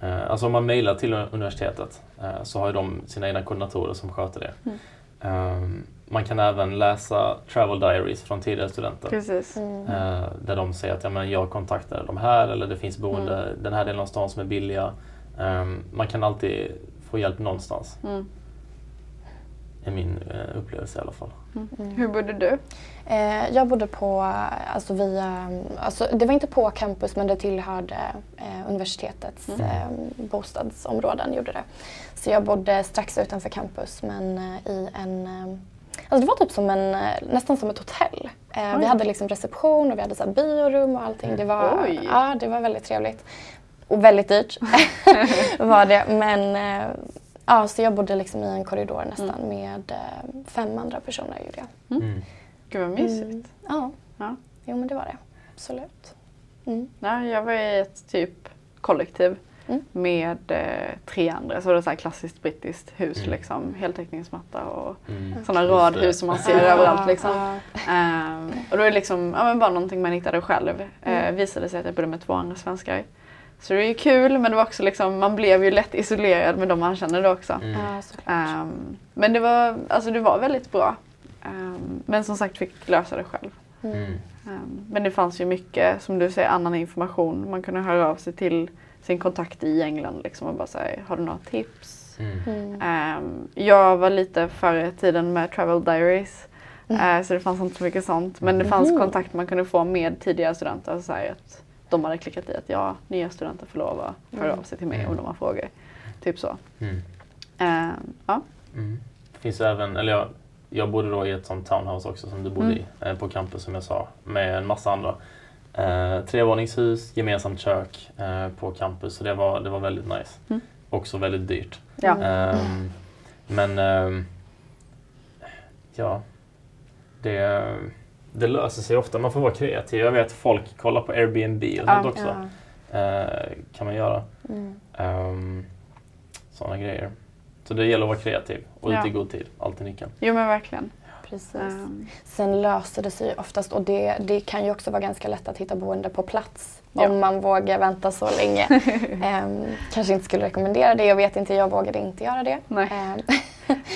Eh, alltså om man mejlar till universitetet eh, så har de sina egna koordinatorer som sköter det. Mm. Man kan även läsa travel diaries från tidigare studenter. precis. Mm. Eh, där de säger att ja, men jag kontaktar de här eller det finns boende den här delen av stan som är billiga. Ehm, man kan alltid få hjälp någonstans. Mm. är min eh, upplevelse i alla fall. Mm. Hur bodde du? Eh, jag bodde på, alltså via, alltså det var inte på campus men det tillhörde eh, universitetets Mm. eh, bostadsområden. Gjorde det. Så jag bodde strax utanför campus men eh, i en, eh, alltså det var typ som en, eh, nästan som ett hotell. Eh, vi hade liksom reception och vi hade så här biorum och allting. Det var, Oj. ja, det var väldigt trevligt. Och väldigt dyrt *laughs* var det. Men eh, ja, så jag bodde liksom i en korridor nästan med eh, fem andra personer gjorde jag. Mm. Gud vad mysigt. Mm. Ja. Ja. jo men det var det. Absolut. Mm. Nej, jag var i ett typ kollektiv Mm. med eh, tre andra. Så det var så här klassiskt brittiskt hus Mm. liksom. Heltäckningsmatta och Mm. sådana radhus som man ser överallt liksom. Ja. Ehm, och då är det liksom, ja, men bara någonting man hittade själv. Eh, Mm. visade sig att jag bodde med två andra svenskar. Så det är ju kul men det var också liksom, man blev ju lätt isolerad med de man känner då också. Mm. Ehm, men det var, alltså det var väldigt bra. Ehm, men som sagt fick lösa det själv. Mm. Ehm, men det fanns ju mycket, som du säger, annan information. Man kunde höra av sig till sin kontakt i England liksom och bara säga, har du några tips? Mm. Mm. Ehm, jag var lite före tiden med Travel Diaries. Mm. Eh, så det fanns inte så mycket sånt. Men det fanns Mhm. kontakt man kunde få med tidigare studenter. Så här att de hade klickat i att ja, nya studenter får lov att höra Mm. av sig till mig Mm. om de har frågor. Typ så. Mm. Ehm, ja. Mm. Det finns även, eller jag, jag bodde då i ett sånt townhouse också som du bodde Mm. i eh, på campus som jag sa med en massa andra. Eh, trevåningshus, gemensamt kök eh, på campus så det var, det var väldigt nice. Mm. Också väldigt dyrt. Ja. Ehm, men ehm, ja, det, det löser sig ofta. Man får vara kreativ. Jag vet folk kollar på Airbnb och sånt Ja. också. Ja. Eh, kan man göra. Mm. Um, Sådana grejer. Så det gäller att vara kreativ och Ja. ute i god tid. Alltid nyckeln. Jo men verkligen. Precis. Ehm, Sen löser det sig oftast och det, det kan ju också vara ganska lätt att hitta boende på plats Ja. om man vågar vänta så länge. *laughs* Ehm, kanske inte skulle rekommendera det, jag vet inte, jag vågade inte göra det. Nej. Ehm,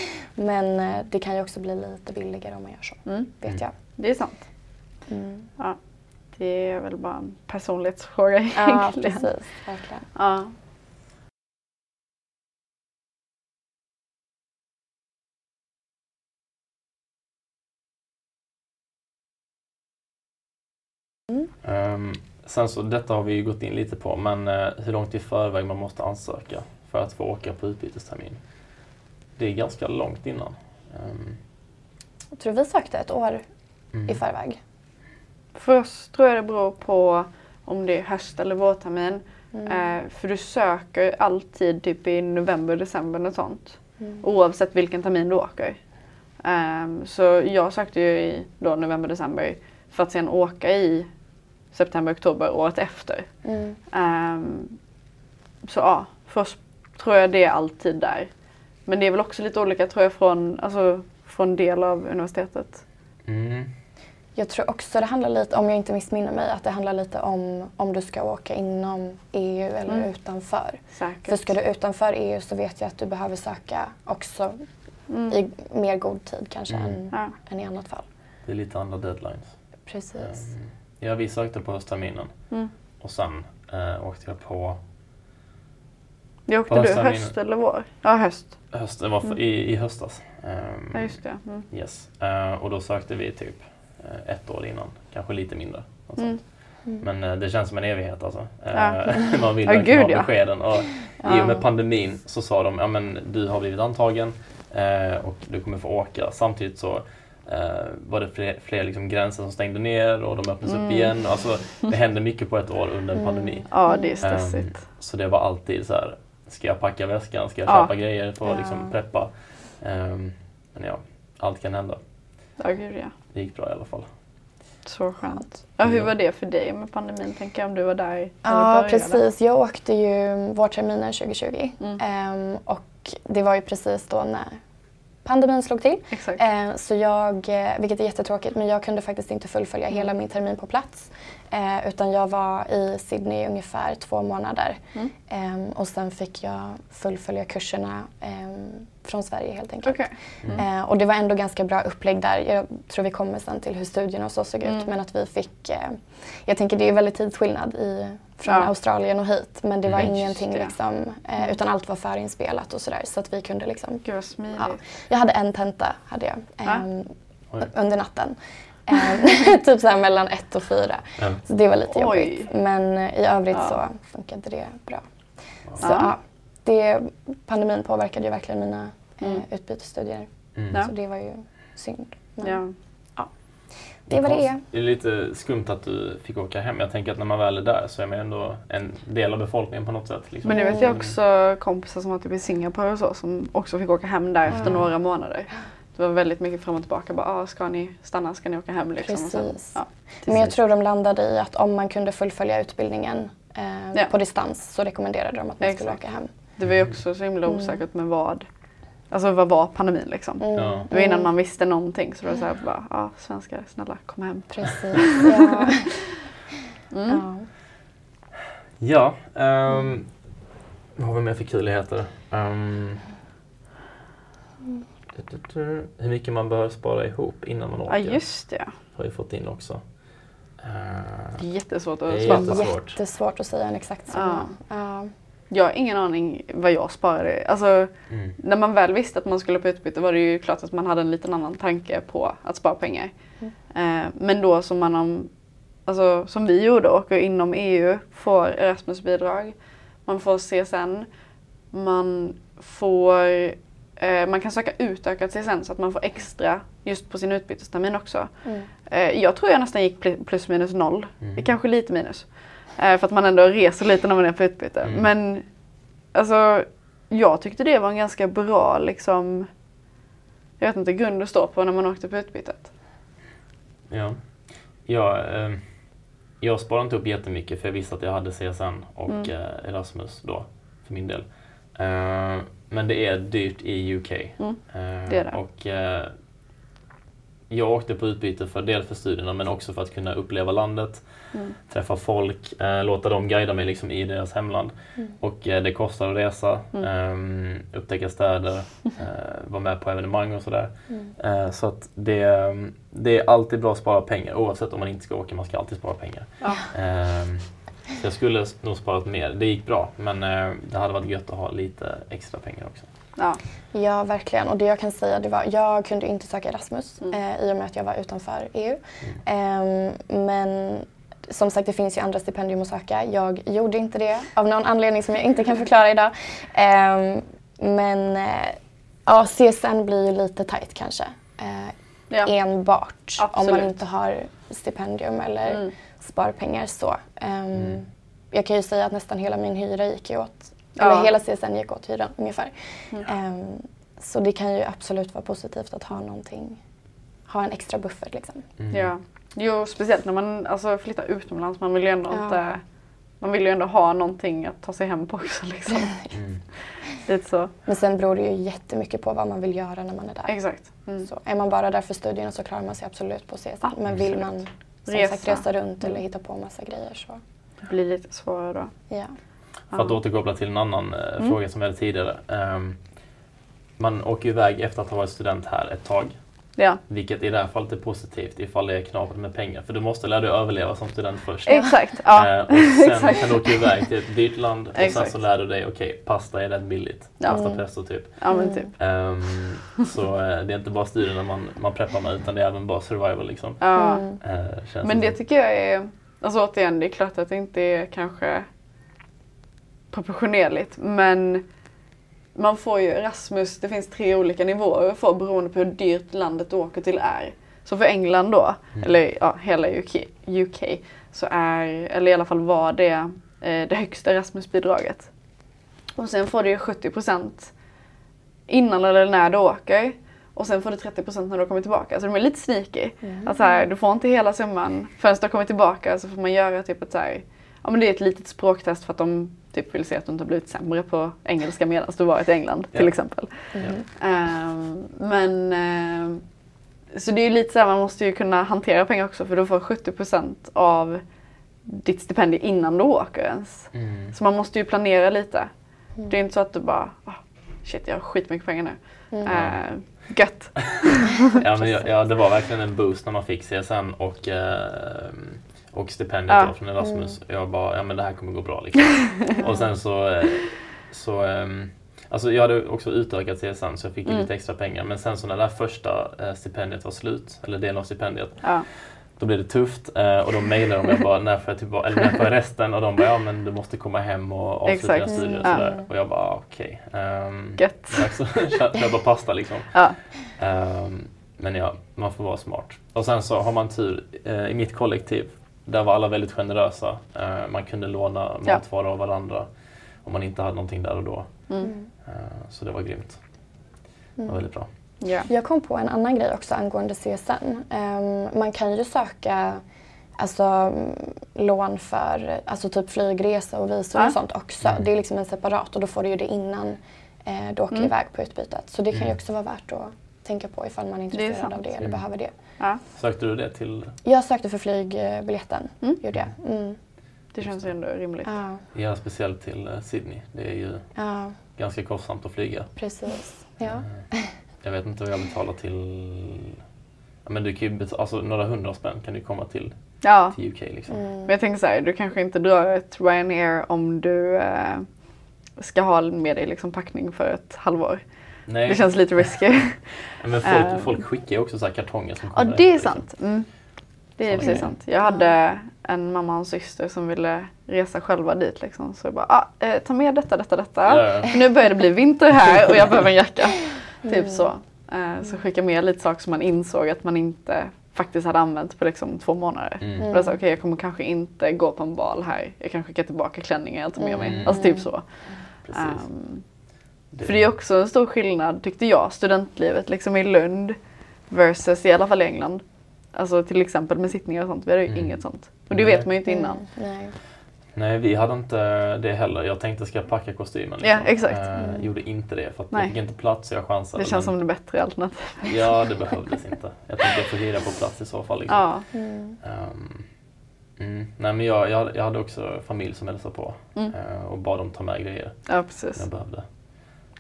*laughs* men eh, det kan ju också bli lite billigare om man gör så, mm, vet jag. det är sant. Mm. Ja. Det är väl bara en personlighetsfråga Ja, egentligen. precis. Verkligen. Ja. Ehm, sen så, detta har vi ju gått in lite på, men eh, hur långt i förväg man måste ansöka för att få åka på utbytestermin. Det är ganska långt innan. Ehm, Jag tror vi sökte ett år mm. i förväg. För oss tror jag det beror på om det är höst eller vårtermin. Mm. Eh, för du söker alltid typ i november, december och sånt. Mm. Oavsett vilken termin du åker. Ehm, så jag sökte ju i då november, december för att sen åka i september, oktober året efter. Mm. Ehm, så ja, för oss tror jag det är alltid där. Men det är väl också lite olika tror jag från, alltså, från del av universitetet. Mm. Jag tror också det handlar lite, om jag inte missminner mig, att det handlar lite om om du ska åka inom EU eller Mm. utanför. Säkert. För ska du utanför EU så vet jag att du behöver söka också Mm. i mer god tid kanske Mm. än, Ja. än i annat fall. Det är lite andra deadlines. Precis. Ehm, ja, vi sökte på höstterminen Mm. och sen eh, åkte jag på Det åkte På du höst eller vår? Ja, höst. höst, det var för, Mm. i, i höstas. Ehm, Ja, just det. Mm. Yes. Eh, och då sökte vi typ eh, ett år innan, kanske lite mindre. Mm. Mm. Men eh, det känns som en evighet alltså. Ja. *laughs* Man vill Ja, verkligen ha ja. beskeden. Och I Ja. och med pandemin så sa de, ja men du har blivit antagen eh, och du kommer få åka. Samtidigt så var det fler, fler liksom gränser som stängde ner och de öppnades Mm. upp igen. Alltså, det hände mycket på ett år under en Mm. pandemi. Ja, det är Ehm, stressigt. så det var alltid så här, ska jag packa väskan? Ska jag Ja. köpa grejer för att Ja. liksom preppa? Ehm, men ja, allt kan hända. Ja, gud ja. Det gick bra i alla fall. Så skönt. Ja, hur var det för dig med pandemin? Tänker jag om du var där när Ja, precis. Jag åkte ju vårterminen 2020 Mm. Ehm, och det var ju precis då när pandemin slog till. Exakt. Eh, så jag, eh, vilket är jättetråkigt, men jag kunde faktiskt inte fullfölja Mm. hela min termin på plats. Eh, utan jag var i Sydney i ungefär två månader. Mm. Ehm, och sen fick jag fullfölja kurserna ehm, från Sverige helt enkelt. Okej. Mm. Eh, och det var ändå ganska bra upplägg där. Jag tror vi kommer sen till hur studierna och så såg ut. Mm. Men att vi fick, eh, jag tänker det är väldigt tidsskillnad i, från Ja. Australien och hit. Men det var Mm. ingenting Just det. liksom, eh, utan allt var förinspelat och sådär. Så att vi kunde liksom, Gud vad smidigt. ja. Jag hade en tenta hade jag, Ja. Oj. under natten. Ehm, *laughs* typ så här mellan ett och fyra. Ja. Så det var lite Oj. jobbigt. Men eh, i övrigt Ja. så funkade det bra. Så Ja. det, pandemin påverkade ju verkligen mina Mm. eh, utbytesstudier. Mm. Så det var ju synd. Men Ja. Det är vad det är. Det är lite skumt att du fick åka hem. Jag tänker att när man väl är där så är man ändå en del av befolkningen på något sätt. Liksom. Men det vet jag också kompisar som var typ i Singapore och så som också fick åka hem där efter Ja. några månader. Det var väldigt mycket fram och tillbaka. Bara, ah, ska ni stanna? Ska ni åka hem? Liksom. Och sen, Precis. ja, Men jag tror de landade i att om man kunde fullfölja utbildningen eh, Ja. på distans så rekommenderade de att man skulle Exakt. åka hem. Det var ju också så himla Mm. osäkert med vad. Alltså vad var pandemin liksom? Mm. Ja. Det var innan man visste någonting så det var så här bara, ja ah, svenskar snälla kom hem. Precis, *laughs* ja. Mm. ja. Ja, ehm, vad har vi mer för kuligheter? Um, hur mycket man bör spara ihop innan man åker Ja just det. har vi fått in också. Eh, Det är jättesvårt att Det är jättesvårt. Jättesvårt att säga en exakt summa. Ja. Jag har ingen aning vad jag sparade. Alltså mm, när man väl visste att man skulle på utbyte var det ju klart att man hade en liten annan tanke på att spara pengar. Mm. Eh, men då som man om, alltså, som vi gjorde, åker inom EU, får Erasmusbidrag, man får CSN, man får eh, man kan söka utökat CSN så att man får extra just på sin utbytestermin också. Mm. Eh, jag tror jag nästan gick pl- plus minus noll. Mm. Kanske lite minus. Eh, för att man ändå reser lite när man är på utbyte. Mm. Men alltså, jag tyckte det var en ganska bra liksom, jag vet inte, grund att stå på när man åkte på utbytet. ja. Ja, ehm, jag sparade inte upp jättemycket för jag visste att jag hade CSN och Mm. eh, Erasmus då för min del. Eh, men det är dyrt i UK. Mm, Eh, det är det. Och eh, jag åkte på utbyte för dels för studierna men också för att kunna uppleva landet, Mm. träffa folk, eh, låta dem guida mig liksom i deras hemland. Mm. Och eh, det kostar att resa, Mm. ehm, upptäcka städer, *laughs* eh, vara med på evenemang och sådär. Mm. Eh, så att det, det är alltid bra att spara pengar oavsett om man inte ska åka, man ska alltid spara pengar. Ja. Ehm, så jag skulle nog sparat mer. Det gick bra men eh, det hade varit gött att ha lite extra pengar också. Ja. Ja, verkligen. Och det jag kan säga, det var, jag kunde inte söka Erasmus Mm. eh, i och med att jag var utanför EU. Ehm, men som sagt, det finns ju andra stipendium att söka. Jag gjorde inte det av någon anledning som jag inte kan förklara idag. Ehm, men eh, ja, CSN blir ju lite tajt kanske. Eh, Ja. Enbart om man Absolut. inte har stipendium eller Mm. sparpengar så. Ehm, Mm. Jag kan ju säga att nästan hela min hyra gick ju åt, Ja. eller hela CSN gick åt hyran ungefär. Mm. Ehm, så det kan ju absolut vara positivt att ha någonting, ha en extra buffert liksom. Mm. Ja. Jo, speciellt när man alltså, flyttar utomlands. Man vill ju ändå Ja. inte... Man vill ju ändå ha någonting att ta sig hem på också. Liksom. *laughs* Mm. Lite så. Men sen beror det ju jättemycket på vad man vill göra när man är där. Exakt. Mm. Så är man bara där för studierna så klarar man sig absolut på CSN. Men vill man som Resa. sagt resa runt eller Mm. hitta på massa grejer så Det blir lite svårare då. ja. För att återkoppla till en annan eh, Mm. fråga som vi hade tidigare. Ehm, man åker iväg efter att ha varit student här ett tag. Ja, Vilket i det här fallet är positivt ifall det är knapert med pengar. För du måste lära dig överleva som student först. exakt. Ja. Eh, och sen *laughs* kan du åka iväg till ett dyrt land och sen så lär du dig, okej, pasta är rätt billigt. Ja. Pasta pesto typ. ja, men typ. Ehm, så eh, det är inte bara studierna man, man preppar med utan det är även bara survival liksom. Ja. Känns Men det som. tycker jag är, alltså återigen, det är klart att det inte är kanske proportionerligt men man får ju Erasmus, det finns tre olika nivåer att få beroende på hur dyrt landet du åker till är. Så för England då, Mm. eller ja, hela UK, UK, så är, eller i alla fall var det eh, det högsta Erasmusbidraget. Och sen får du ju 70% innan eller när du åker. Och sen får du 30% när du kommer tillbaka. Så de är lite sneaky. Mm. Att så här, du får inte hela summan förrän du har kommit tillbaka så får man göra typ ett så här, ja men det är ett litet språktest för att de typ vill se att du inte har blivit sämre på engelska medan du varit i England till Ja. exempel. Mm. Ehm, men ehm, så det är ju lite så här, man måste ju kunna hantera pengar också för du får 70% av ditt stipendium innan du åker ens. Mm. Så man måste ju planera lite. Mm. Det är inte så att du bara, ah, shit jag har skitmycket pengar nu. Mm. Uh, gött. *laughs* Ja, men ja, *laughs* ja, det var verkligen en boost när man fick CSN och, eh, och stipendiet Ja. då från Erasmus. Jag bara, ja men det här kommer gå bra liksom. *laughs* och sen så, eh, så ehm, alltså jag hade också utökat CSN så jag fick Mm. lite extra pengar. Men sen så när det här första eh, stipendiet var slut, eller delen av stipendiet, Ja. då blev det tufft. Eh, och de mejlade de jag bara, när får jag tillbaka, eller när får jag resten? Och de bara, ja men du måste komma hem och avsluta dina studier och Mm. sådär. Ja. Och jag bara, ah, okej. Um, Gött. *laughs* köpa pasta liksom. Ja. Ehm, men ja, man får vara smart. Och sen så har man tur. eh, I mitt kollektiv, där var alla väldigt generösa. Eh, man kunde låna Ja. matvaror av varandra om man inte hade någonting där och då. Mm. Mm. Eh, så det var grymt. Det var Mm. väldigt bra. Ja. Jag kom på en annan grej också angående CSN. Ehm, man kan ju söka alltså, lån för alltså typ flygresa och visum Ja. och sånt också. Mm. Det är liksom en separat och då får du ju det innan eh, du åker Mm. iväg på utbytet. Så det kan ju Mm. också vara värt att tänka på ifall man är är intresserad sant. av det eller behöver det. Ja, Sökte du det till Jag sökte för flygbiljetten, Mm. gjorde jag. Mm. det känns ju ändå rimligt. Ja, Ja, speciellt till eh, Sydney. Det är ju ja, ganska kostsamt att flyga. precis. Ja. Eh, Jag vet inte vad jag betalar till... Men du kan ju betala, alltså några hundra spänn kan du komma till, Ja. till UK liksom. Mm. Men jag tänker så här, du kanske inte drar ett Ryanair om du eh, ska ha med dig liksom packning för ett halvår. Nej, Det känns lite risky. *laughs* men folk, Ehm. folk skickar ju också så här kartonger som ja, det är efter, liksom. sant. Mm. Det är Såna precis grejer. sant. Jag hade en mamma och en syster som ville resa själva dit liksom. Så jag bara, ah, eh, ta med detta, detta, detta. Ja, nu börjar det bli vinter här och jag behöver en jacka. *laughs* Typ Mm. så. Eh, så skicka med lite saker som man insåg att man inte faktiskt hade använt på liksom två månader. Mm. Och sa jag, kommer kanske inte gå på en bal här. Jag kan skicka tillbaka klänningar jag tar med mig. Mm. Alltså typ så. Precis. Ehm, för det är också en stor skillnad tyckte jag, studentlivet liksom i Lund versus i alla fall i England. Alltså till exempel med sittningar och sånt, vi hade ju Mm. inget sånt. Och det Nej. vet man ju inte innan. Mm. Nej. Nej, vi hade inte det heller. Jag tänkte ska jag packa kostymen. Ja, exakt. Eh, Mm. Gjorde inte det för att Nej. jag fick inte plats så jag chansade. Det känns men- som det bättre alternativet. Ja, *laughs* det behövdes inte. Jag tänkte jag får hyra på plats i så fall. Liksom. Ja. Mm. Ehm, mm. Nej, men jag, jag, hade- jag hade också familj som hälsade på Mm. eh, och bad dem ta med grejer ja, precis. jag behövde.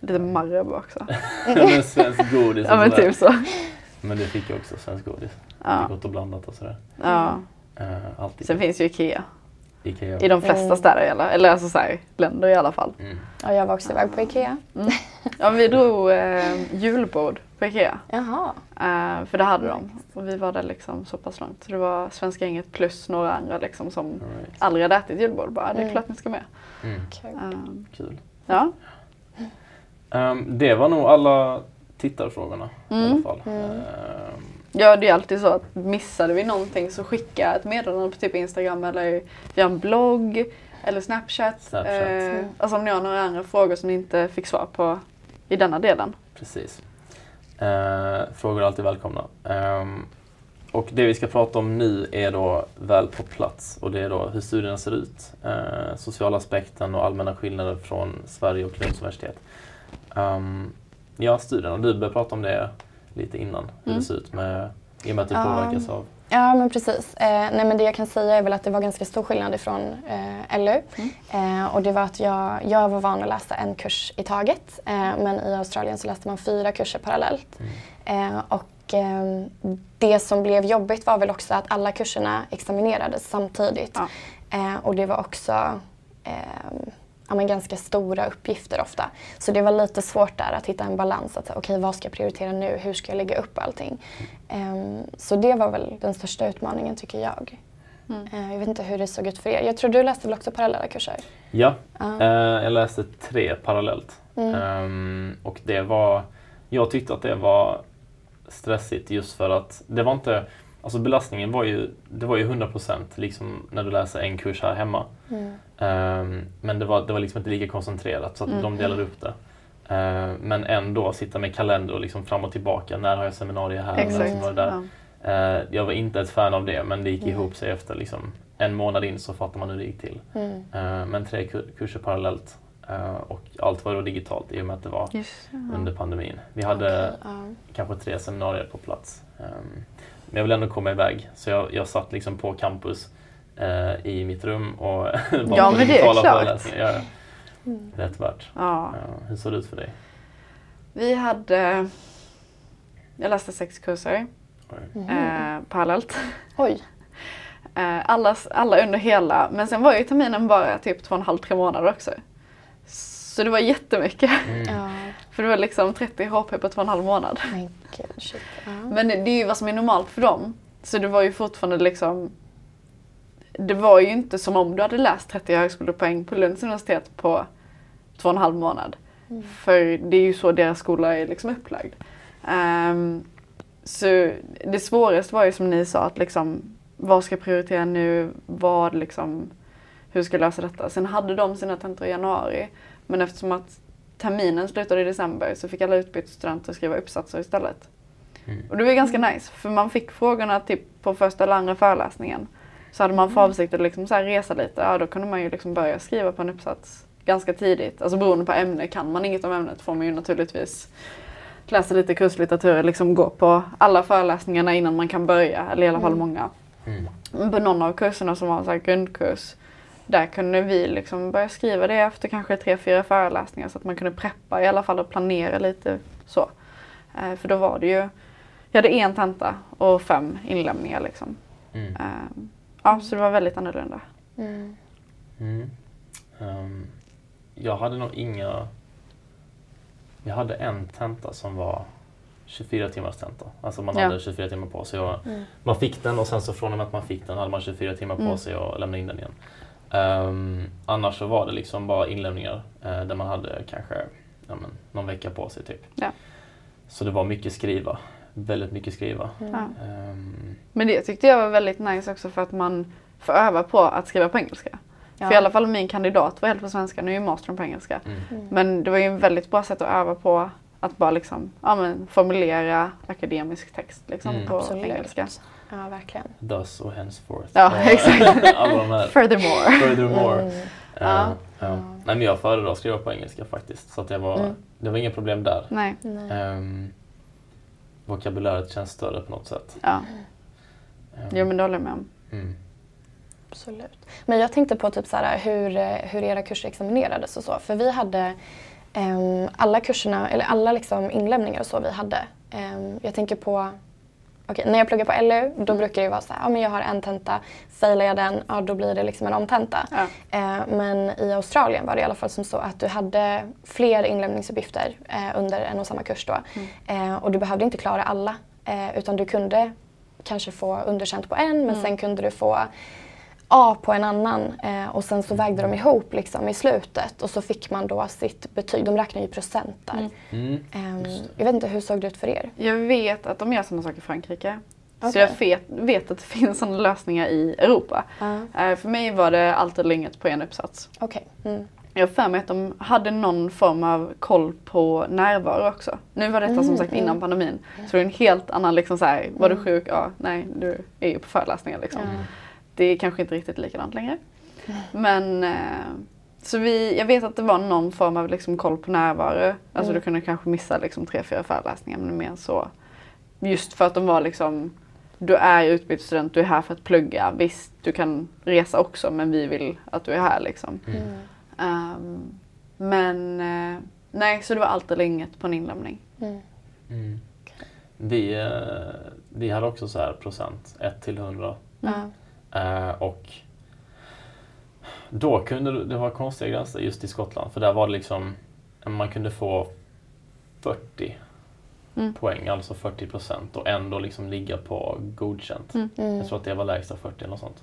Lite Marabou också. *laughs* men svensk godis och Ja men sådär. typ så. Men det fick jag också, svensk godis. Ja. Gott och blandat och sådär. ja. Uh, alltid. Sen finns ju Ikea. Ikea. I de flesta Mm. städer i alla, eller alltså så här, länder i alla fall. Mm. Ja, jag var också iväg på Ikea. Ja vi drog eh, julbord på Ikea. Jaha. Eh, för det hade de. Och vi var där liksom så pass långt. Så det var svenska gänget plus några andra liksom som All right. aldrig hade ätit julbord. Bara, det är Mm. klart ni ska med. Mm. Kul. Eh, Kul. ja. Ehm, det var nog alla tittarfrågorna i Mm. alla fall. Mm. Ehm, ja det är alltid så att missade vi någonting så skicka ett meddelande på typ Instagram eller via en blogg eller Snapchat. Snapchat. Eh, Mm. alltså om ni har några andra frågor som ni inte fick svar på i denna delen. Precis. Eh, frågor är alltid välkomna. Ehm, och det vi ska prata om nu är då väl på plats och det är då hur studierna ser ut, eh, sociala aspekten och allmänna skillnader från Sverige och Lunds universitet. Um, ja, studierna, du började prata om det lite innan, hur Mm. det ser ut med, i och med att du Ja. påverkas av Ja, men precis. Eh, nej, men det jag kan säga är väl att det var ganska stor skillnad ifrån eh, LU. Eh, och det var att jag, jag var van att läsa en kurs i taget. Eh, men i Australien så läste man fyra kurser parallellt. Eh, och eh, det som blev jobbigt var väl också att alla kurserna examinerades samtidigt. Ja. Eh, och det var också eh, ja, men ganska stora uppgifter ofta. Så det var lite svårt där att hitta en balans. Att, Okej, vad ska jag prioritera nu? Hur ska jag lägga upp allting? Ehm, så det var väl den största utmaningen tycker jag. Mm. Eh, jag vet inte hur det såg ut för er. Jag tror du läste väl också parallella kurser? Ja, Ja. Eh, jag läste tre parallellt. Mm. Ehm, och det var, jag tyckte att det var stressigt just för att det var inte, alltså belastningen var ju, det var ju 100% liksom när du läser en kurs här hemma. Mm. Ehm, men det var, det var liksom inte lika koncentrerat så att Mm. de delade upp det. Ehm, men ändå sitta med kalender och liksom fram och tillbaka. När har jag seminarier här? När Exakt. har jag där? Ja. Eh, jag var inte ett fan av det men det gick Nej. ihop sig efter liksom, en månad in så fattar man hur det gick till. Mm. Eh, men tre kur- kurser parallellt och allt var då digitalt i och med att det var ja. under pandemin. Vi hade ja. kanske tre seminarier på plats. Ehm, men jag ville ändå komma iväg så jag, jag satt liksom på campus i mitt rum och *laughs* var Ja, men det är klart. Ja. Mm. rätt värt. Ja. Ja, hur såg det ut för dig? Vi hade, jag läste sex kurser Mhm. eh, parallellt. Oj. *laughs* Eh, alla, alla under hela, men sen var ju terminen bara typ två och en halv, tre månader också. Så det var jättemycket. Mm. Ja, *laughs* För det var liksom 30 HP på två och en halv månad. men. Shit. Det är ju vad som är normalt för dem. Så det var ju fortfarande liksom Det var ju inte som om du hade läst 30 högskolepoäng på Lunds universitet på två och en halv månad. Mm. För det är ju så deras skola är liksom upplagd. Ehm, så det svåraste var ju som ni sa att liksom vad ska jag prioritera nu? Vad liksom hur ska jag lösa detta? Sen hade de sina tentor i januari. Men eftersom att terminen slutade i december så fick alla utbytesstudenter skriva uppsatser istället. Mm. Och det var ganska nice för man fick frågorna typ på första eller andra föreläsningen. Så hade man för avsikt att liksom så resa lite, ja då kunde man ju liksom börja skriva på en uppsats ganska tidigt. Alltså beroende på ämne. Kan man inget om ämnet får man ju naturligtvis läsa lite kurslitteratur, liksom gå på alla föreläsningarna innan man kan börja. Eller i alla fall Mm. många. Mm. På någon av kurserna som var en så här grundkurs, där kunde vi liksom börja skriva det efter kanske tre, fyra föreläsningar så att man kunde preppa i alla fall och planera lite så. Eh, för då var det ju, jag hade en tenta och fem inlämningar liksom. Mm. Eh, ja, så det var väldigt annorlunda. Mm. Mm. Ehm, jag hade nog inga... Jag hade en tenta som var 24 timmars tenta. Alltså man Ja. hade 24 timmar på sig. Och Mm. man fick den och sen så från och med att man fick den hade man 24 timmar på Mm. sig och lämna in den igen. Ehm, annars så var det liksom bara inlämningar eh, där man hade kanske ja, men, någon vecka på sig typ. Ja. Så det var mycket skriva. Väldigt mycket skriva. Mm. Ja. Ehm, Men det tyckte jag var väldigt nice också för att man får öva på att skriva på engelska. Ja. För i alla fall min kandidat var helt på svenska, nu är ju mastern på engelska. mm. Mm. Men det var ju ett väldigt bra sätt att öva på att bara liksom, ja, men formulera akademisk text liksom, Mm. på Absolut. engelska. Ja, verkligen. Thus och henceforth. Ja, Och *laughs* exakt. *laughs* Furthermore. Furthermore. Mm. Ja. ja. Nej men jag föredrar att skriva på engelska faktiskt. Så att det, var, Mm. det var inga problem där. Nej. Nej. Um, vokabuläret känns större på något sätt. Ja. Ehm, Jo men det håller jag med om. mm. Absolut. Men jag tänkte på typ så här, hur, hur era kurser examinerades och så. För vi hade ehm, alla kurserna, eller alla liksom inlämningar och så vi hade. Ehm, jag tänker på, okej, när jag pluggar på LU då brukar det vara så här, ja men jag har en tenta, failar jag den, ja då blir det liksom en omtenta. Ja. Eh, men i Australien var det i alla fall som så att du hade fler inlämningsuppgifter eh, under en och samma kurs då. Eh, och du behövde inte klara alla eh, utan du kunde kanske få underkänt på en men sen kunde du få A på en annan eh, och sen så vägde de ihop liksom i slutet och så fick man då sitt betyg. De räknar ju procent där. Mm. Just det. jag vet inte, hur såg det ut för er? Jag vet att de gör samma sak i Frankrike. Så Okej. jag vet, vet att det finns sådana lösningar i Europa. Ja. Eh, för mig var det allt eller inget på en uppsats. Okej. Mm. Jag har för mig att de hade någon form av koll på närvaro också. Nu var detta som Mm, sagt mm. innan pandemin. Så det är en helt annan liksom så här, var du sjuk? Ja, nej, du är ju på föreläsningar liksom. Ja. Det är kanske inte riktigt likadant längre. Men eh, så vi, jag vet att det var någon form av liksom koll på närvaro. Alltså Mm. du kunde kanske missa liksom tre, fyra föreläsningar men mer så. Just för att de var liksom du är utbytesstudent, du är här för att plugga. Visst, du kan resa också men vi vill att du är här liksom. Mm. Mm. Ehm, men eh, nej, så det var allt eller inget på en inlämning. Mm. Mm. Vi, eh, vi hade också så här procent, 1 till 100. Ja. Eh, och då kunde det vara konstiga gränser just i Skottland. För där var det liksom, man kunde få 40 Mm. poäng, alltså 40 procent och ändå liksom ligga på godkänt. Mm. Mm. Jag tror att det var lägsta 40 eller något sånt.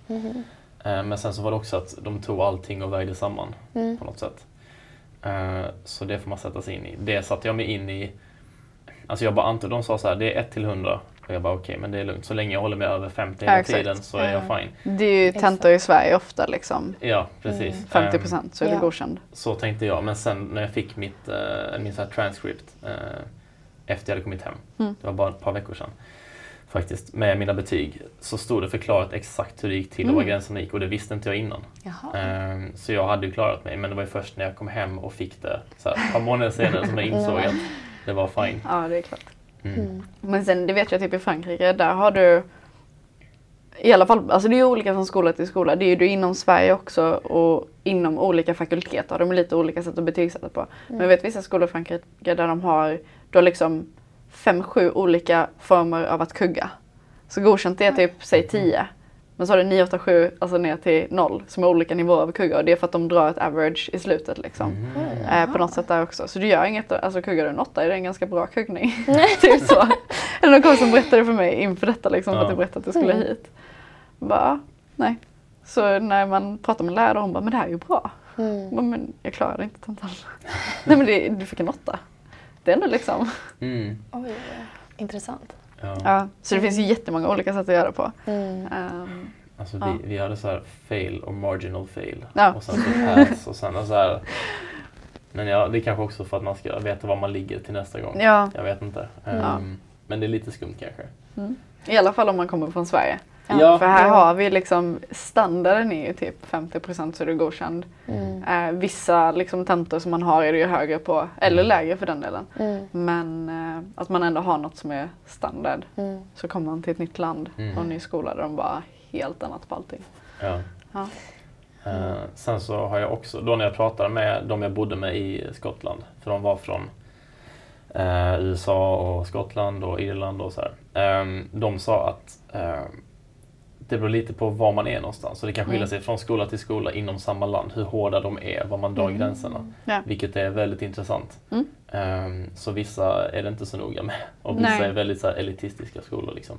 Eh, men sen så var det också att de tog allting och vägde samman Mm. på något sätt. Eh, så det får man sätta sig in i. Det satte jag mig in i. Alltså jag bara antog, de sa så här, det är 1 till 100. Och jag bara okej, men det är lugnt. Så länge jag håller mig över 50 Ja, hela exakt. tiden så är jag Ja. fine. Det är ju tentor i Sverige ofta liksom. Ja, precis. Mm. 50 Ehm, procent så är du Ja. godkänd. så tänkte jag. Men sen när jag fick mitt eh, min så här transcript eh, efter jag hade kommit hem, Mm. det var bara ett par veckor sedan, faktiskt, med mina betyg, så stod det förklarat exakt hur det gick till och Mm. var gränserna gick och det visste inte jag innan. Jaha. Ehm, så jag hade ju klarat mig, men det var ju först när jag kom hem och fick det så här, ett par månader senare som jag insåg *laughs* Ja. att det var fine. Ja, det är klart. Mm. Mm. Men sen, det vet jag typ i Frankrike, där har du i alla fall, alltså det är ju olika från skola till skola. Det är ju du inom Sverige också och inom olika fakulteter har de lite olika sätt att betygsätta på. Men jag vet vissa skolor i Frankrike där de har, har liksom fem, sju olika former av att kugga. Så godkänt är typ, säg 10. Men så har du 9, 8, 7, alltså ner till 0 som är olika nivåer av kugga och det är för att de drar ett average i slutet liksom. Mm. Eh, på något sätt där också. Så du gör inget, alltså kuggar du en åtta är det en ganska bra kuggning. *laughs* typ så. Eller någon kompis som berättade för mig inför detta liksom, för att Ja. jag berättade att jag skulle Mm. hit. Bara, nej. Så när man pratar med lärare hon bara, men det här är ju bra. Mm. Jag bara, men jag klarade inte tentan. *laughs* nej men det, du fick en åtta. Det är ändå liksom. Mm. Oj, intressant. Ja. Ja, så det finns ju jättemånga olika sätt att göra på. Mm. Ehm, Alltså Ja. vi, vi hade så här fail och marginal fail. Ja. Och sen så pass och sen så här. Men ja, det är kanske också för att man ska veta var man ligger till nästa gång. ja, Jag vet inte. Ja. Ehm, Men det är lite skumt kanske. i alla fall om man kommer från Sverige. Ja. För här Ja. har vi liksom, standarden är ju typ 50% så är du godkänd. Mm. Eh, vissa liksom, tentor som man har är det ju högre på, eller lägre för den delen. Mm. Men eh, att man ändå har något som är standard. Mm. Så kommer man till ett nytt land Mm. och en ny skola där de bara helt annat på allting. Ja. Ja. Eh, sen så har jag också, då när jag pratade med de jag bodde med i Skottland, för de var från eh, USA och Skottland och Irland och så här. Ehm, de sa att ehm, det beror lite på var man är någonstans. Så det kan skilja Mm. sig från skola till skola inom samma land, hur hårda de är, var man drar gränserna. Ja. Vilket är väldigt intressant. Mm. Ehm, så vissa är det inte så noga med. Och vissa Nej. är väldigt så här, elitistiska skolor liksom.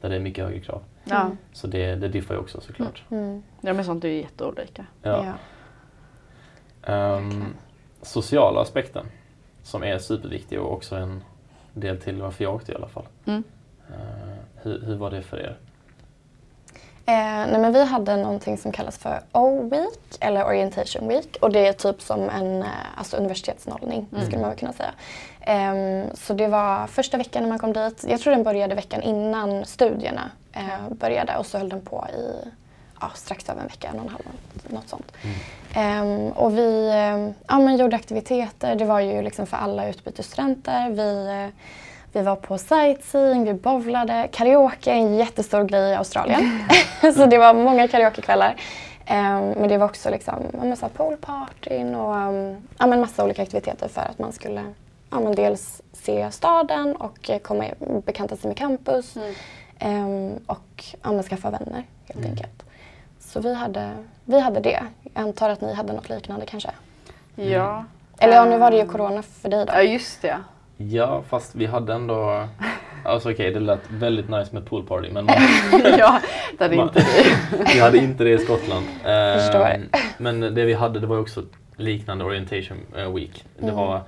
Där det är mycket högre krav. Ja. Så det, det diffar ju också såklart. Mm. ja, men sånt är ju jätteolika. Ja. Ehm, sociala aspekten som är superviktig och också en del till varför jag åkte i alla fall. Mm. Eh, hur, hur var det för er? Eh, nej men vi hade någonting som kallas för O-week eller Orientation Week och det är typ som en eh, alltså universitetsnollning Mm. skulle man väl kunna säga. Ehm, så det var första veckan när man kom dit. Jag tror den började veckan innan studierna eh, började och så höll den på i ja, strax över en vecka, en och en halv, något, sånt. Ehm, och vi ehm, ja, men gjorde aktiviteter. Det var ju liksom för alla utbytesstudenter. Vi, eh, vi var på sightseeing, vi bowlade. Karaoke är en jättestor grej i Australien. *laughs* så det var många karaokekvällar. Ehm, men det var också liksom, ja, så poolpartyn och um, ja, men massa olika aktiviteter för att man skulle ja, men dels se staden och eh, komma bekanta sig med campus. Ehm, och ja, men skaffa vänner helt Mm. enkelt. Så vi hade, vi hade det. Jag antar att ni hade något liknande kanske? Ja. Eller ja, nu var det ju corona för dig då. Ja, just det. Ja, fast vi hade ändå... *laughs* Alltså okej, det lät väldigt nice med poolparty men *laughs* ja, det hade Man- inte vi. *laughs* vi hade inte det i Skottland. Ehm, Förstår. Men det vi hade det var också liknande orientation eh, week. Det Mm. var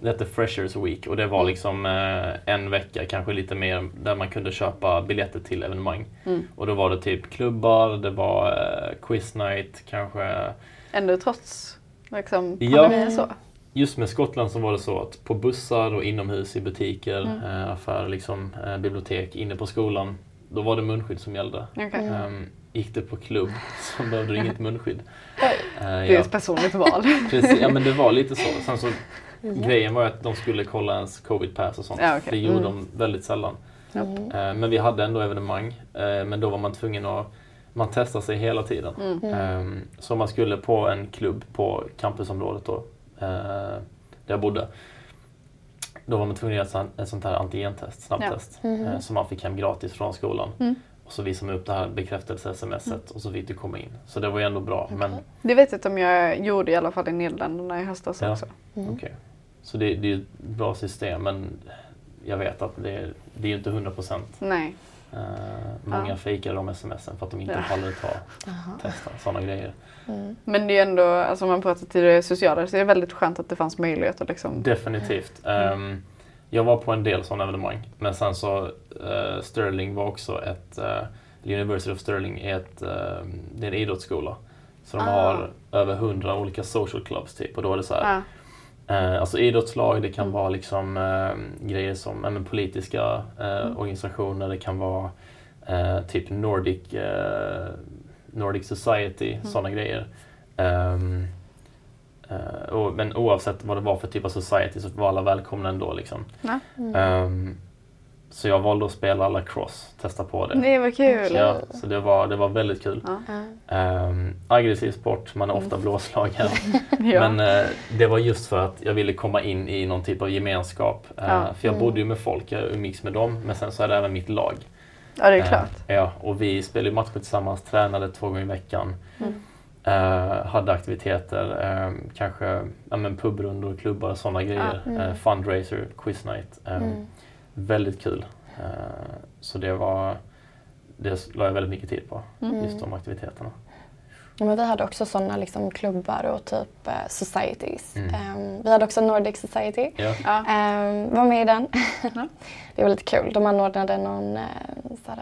det hette Freshers Week och det var liksom eh, en vecka, kanske lite mer, där man kunde köpa biljetter till evenemang. Mm. Och då var det typ klubbar, det var eh, quiz night, kanske Ändå trots liksom, Ja. pandemin så. Just med Skottland så var det så att på bussar och inomhus i butiker, Mm. eh, affärer, liksom, eh, bibliotek, inne på skolan, då var det munskydd som gällde. Okej. Mm. Ehm, gick du på klubb *laughs* så behövde du inget munskydd. Eh, Det är ja, ett personligt val. *laughs* precis, ja men det var lite så. Sen så grejen var att de skulle kolla ens covid pass och sånt. Ja, okej. Det gjorde Mm. de väldigt sällan. Mm. Eh, men vi hade ändå evenemang. Eh, men då var man tvungen att man testade sig hela tiden. Mm. Ehm, så man skulle på en klubb på campusområdet då, där jag bodde. Då var man tvungen att göra ett sånt- här antigentest, snabbtest, Mhm. eh, som man fick hem gratis från skolan. Mm. Och så visade man upp det här bekräftelse-smset och så fick du komma in. Så det var ju ändå bra. Men, Det vet jag inte om jag gjorde i alla fall i Nederländerna i höstas Ja. också. Mm. okej. Så det, det är ett bra system men jag vet att det, är- det är ju inte 100 procent. Nej. Eh, många Ja. fejkar de smsen för att de inte Ja. pallar ta testa sådana grejer. Mm. Men det är ändå, alltså om man pratar till det sociala, så är det väldigt skönt att det fanns möjlighet att liksom... Definitivt. Mm. Ehm, jag var på en del sådana evenemang. Men sen så eh, Sterling var också ett uh, University of Sterling är, ett, eh, det är en idrottsskola. Så de Ah. har över hundra olika social clubs typ. Och då är det så här, Ja. Eh, alltså idrottslag, det kan vara liksom eh, grejer som eh, politiska Mm. organisationer. Det kan vara eh, typ Nordic, eh, Nordic Society, Mm. sådana grejer. Eh, och, men oavsett vad det var för typ av society så var alla välkomna ändå. Liksom. Mm. Ehm, så jag valde att spela lacrosse, testa på det. Det var kul. Ja, så det var, det var väldigt kul. Ja. Um, aggressiv sport, man är ofta blåslagen. *laughs* Ja. Men eh, det var just för att jag ville komma in i någon typ av gemenskap. Eh, Ja. För jag Mm. bodde ju med folk, jag umgicks med dem. Men sen så är det även mitt lag. ja, det är Eh, klart. ja, och vi spelade matcher tillsammans, tränade två gånger i veckan. Mm. Hade aktiviteter, eh, kanske ja, men pubrundor, klubbar, sådana grejer. mm. Fundraiser, quiz night. Eh, Mm. Väldigt kul. Eh, så det var det la jag väldigt mycket tid på, Mm. just de aktiviteterna. Ja, men vi hade också sådana liksom, klubbar och typ eh, societies. Mm. Ehm, vi hade också Nordic Society. Ja. Ja. Ehm, var med i den. Ja. *laughs* det var lite kul. De anordnade någon, eh, såhär,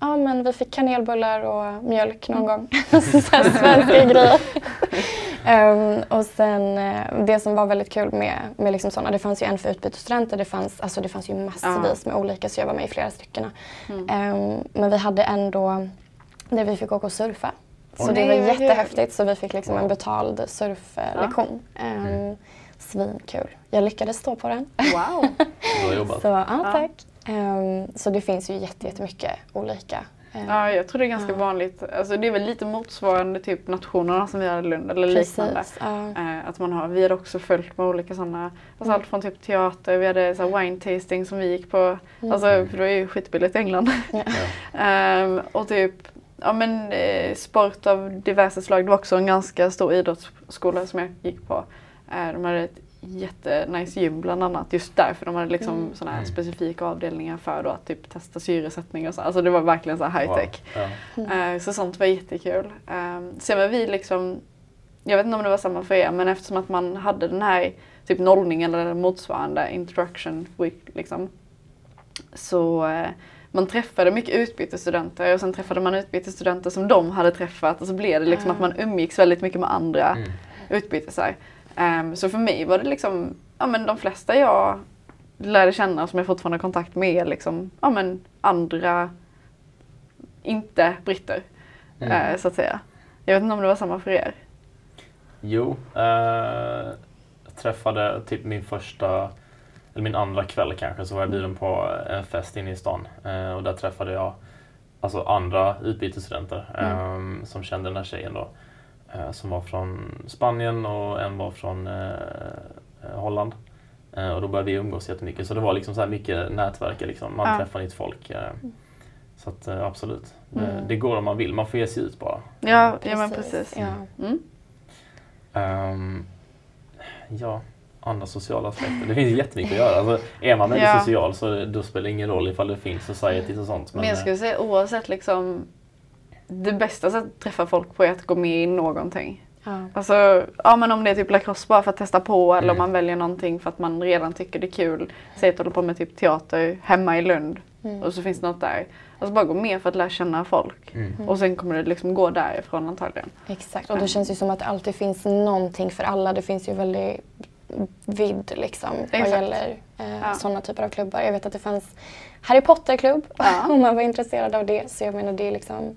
ja men vi fick kanelbullar och mjölk någon gång. *laughs* så såhär svenska grejer. *laughs* Ehm, och sen eh, det som var väldigt kul med, med liksom sådana, det fanns ju en för utbytesstudenter, det fanns, alltså det fanns ju massvis med olika så jag var med i flera stycken. Mm. Ehm, men vi hade ändå där vi fick åka och surfa. Så Oj. det var jättehäftigt så vi fick liksom Wow. en betald surflektion. Ehm, Svinkul. Jag lyckades stå på den. Wow. *laughs* Bra jobbat. Så ja, Ja. tack. Ehm, så det finns ju jätte- jättemycket olika. Ehm, Ja, jag tror det är ganska Ja. vanligt. Alltså, det är väl lite motsvarande typ nationerna som vi hade i Lund eller liknande. precis. Ja. Eh, att man har, vi hade också följt med olika sådana, alltså Mm. allt från typ teater, vi hade så wine tasting som vi gick på, Mm. alltså för det är ju skitbilligt i England. Ja. *laughs* Ehm, och typ ja, men, eh, sport av diverse slag. Det var också en ganska stor idrottsskola som jag gick på. Eh, de hade ett jättenice gym bland annat. Just därför de hade liksom Mm. såna här Mm. specifika avdelningar för då att typ testa syresättning och så. Alltså det var verkligen så här high tech. Wow. Ja. Eh, Så sånt var jättekul. Um, sen var vi liksom, jag vet inte om det var samma för er, men eftersom att man hade den här typ nollningen eller motsvarande introduction week liksom. Så eh, man träffade mycket utbytesstudenter och sen träffade man utbytesstudenter som de hade träffat och så blev det liksom Ah. att man umgicks väldigt mycket med andra Mm. utbytesar. Ehm, så för mig var det liksom, ja men de flesta jag lärde känna som jag fortfarande har kontakt med är liksom, ja men andra, inte britter. Mm. eh, så att säga. Jag vet inte om det var samma för er? Jo, eh, jag träffade typ min första, eller min andra kväll kanske, så var jag bjuden på en fest inne i stan. Eh, och där träffade jag alltså andra utbytesstudenter eh, som kände den här tjejen då. Eh, som var från Spanien och en var från eh, Holland. Eh, och då började vi umgås jättemycket. Så det var liksom så här mycket nätverk, liksom. man Ja. träffar nytt folk. Eh, så att, eh, absolut, det, Mm. det går om man vill. Man får ge sig ut bara. Ja, ja men precis. Ja. Mm. Ehm, ja, andra sociala aspekter. Det finns jättemycket att göra. Alltså, är man väldigt Ja. social så då spelar det ingen roll ifall det finns societies och sånt. Men jag skulle säga oavsett liksom det bästa sättet att träffa folk på är att gå med i någonting. Ja. Alltså, ja men om det är typ lacrosse bara för att testa på eller om Mm. man väljer någonting för att man redan tycker det är kul. Säg att du håller på med typ teater hemma i Lund Mm. och så finns det något där. Alltså bara gå med för att lära känna folk. Mm. Och sen kommer det liksom gå därifrån antagligen. Exakt, och det känns ju som att det alltid finns någonting för alla. Det finns ju väldigt vidd liksom vad Exakt. gäller eh, Ja. sådana typer av klubbar. Jag vet att det fanns Harry Potter-klubb Ja. *laughs* om man var intresserad av det. Så jag menar det är liksom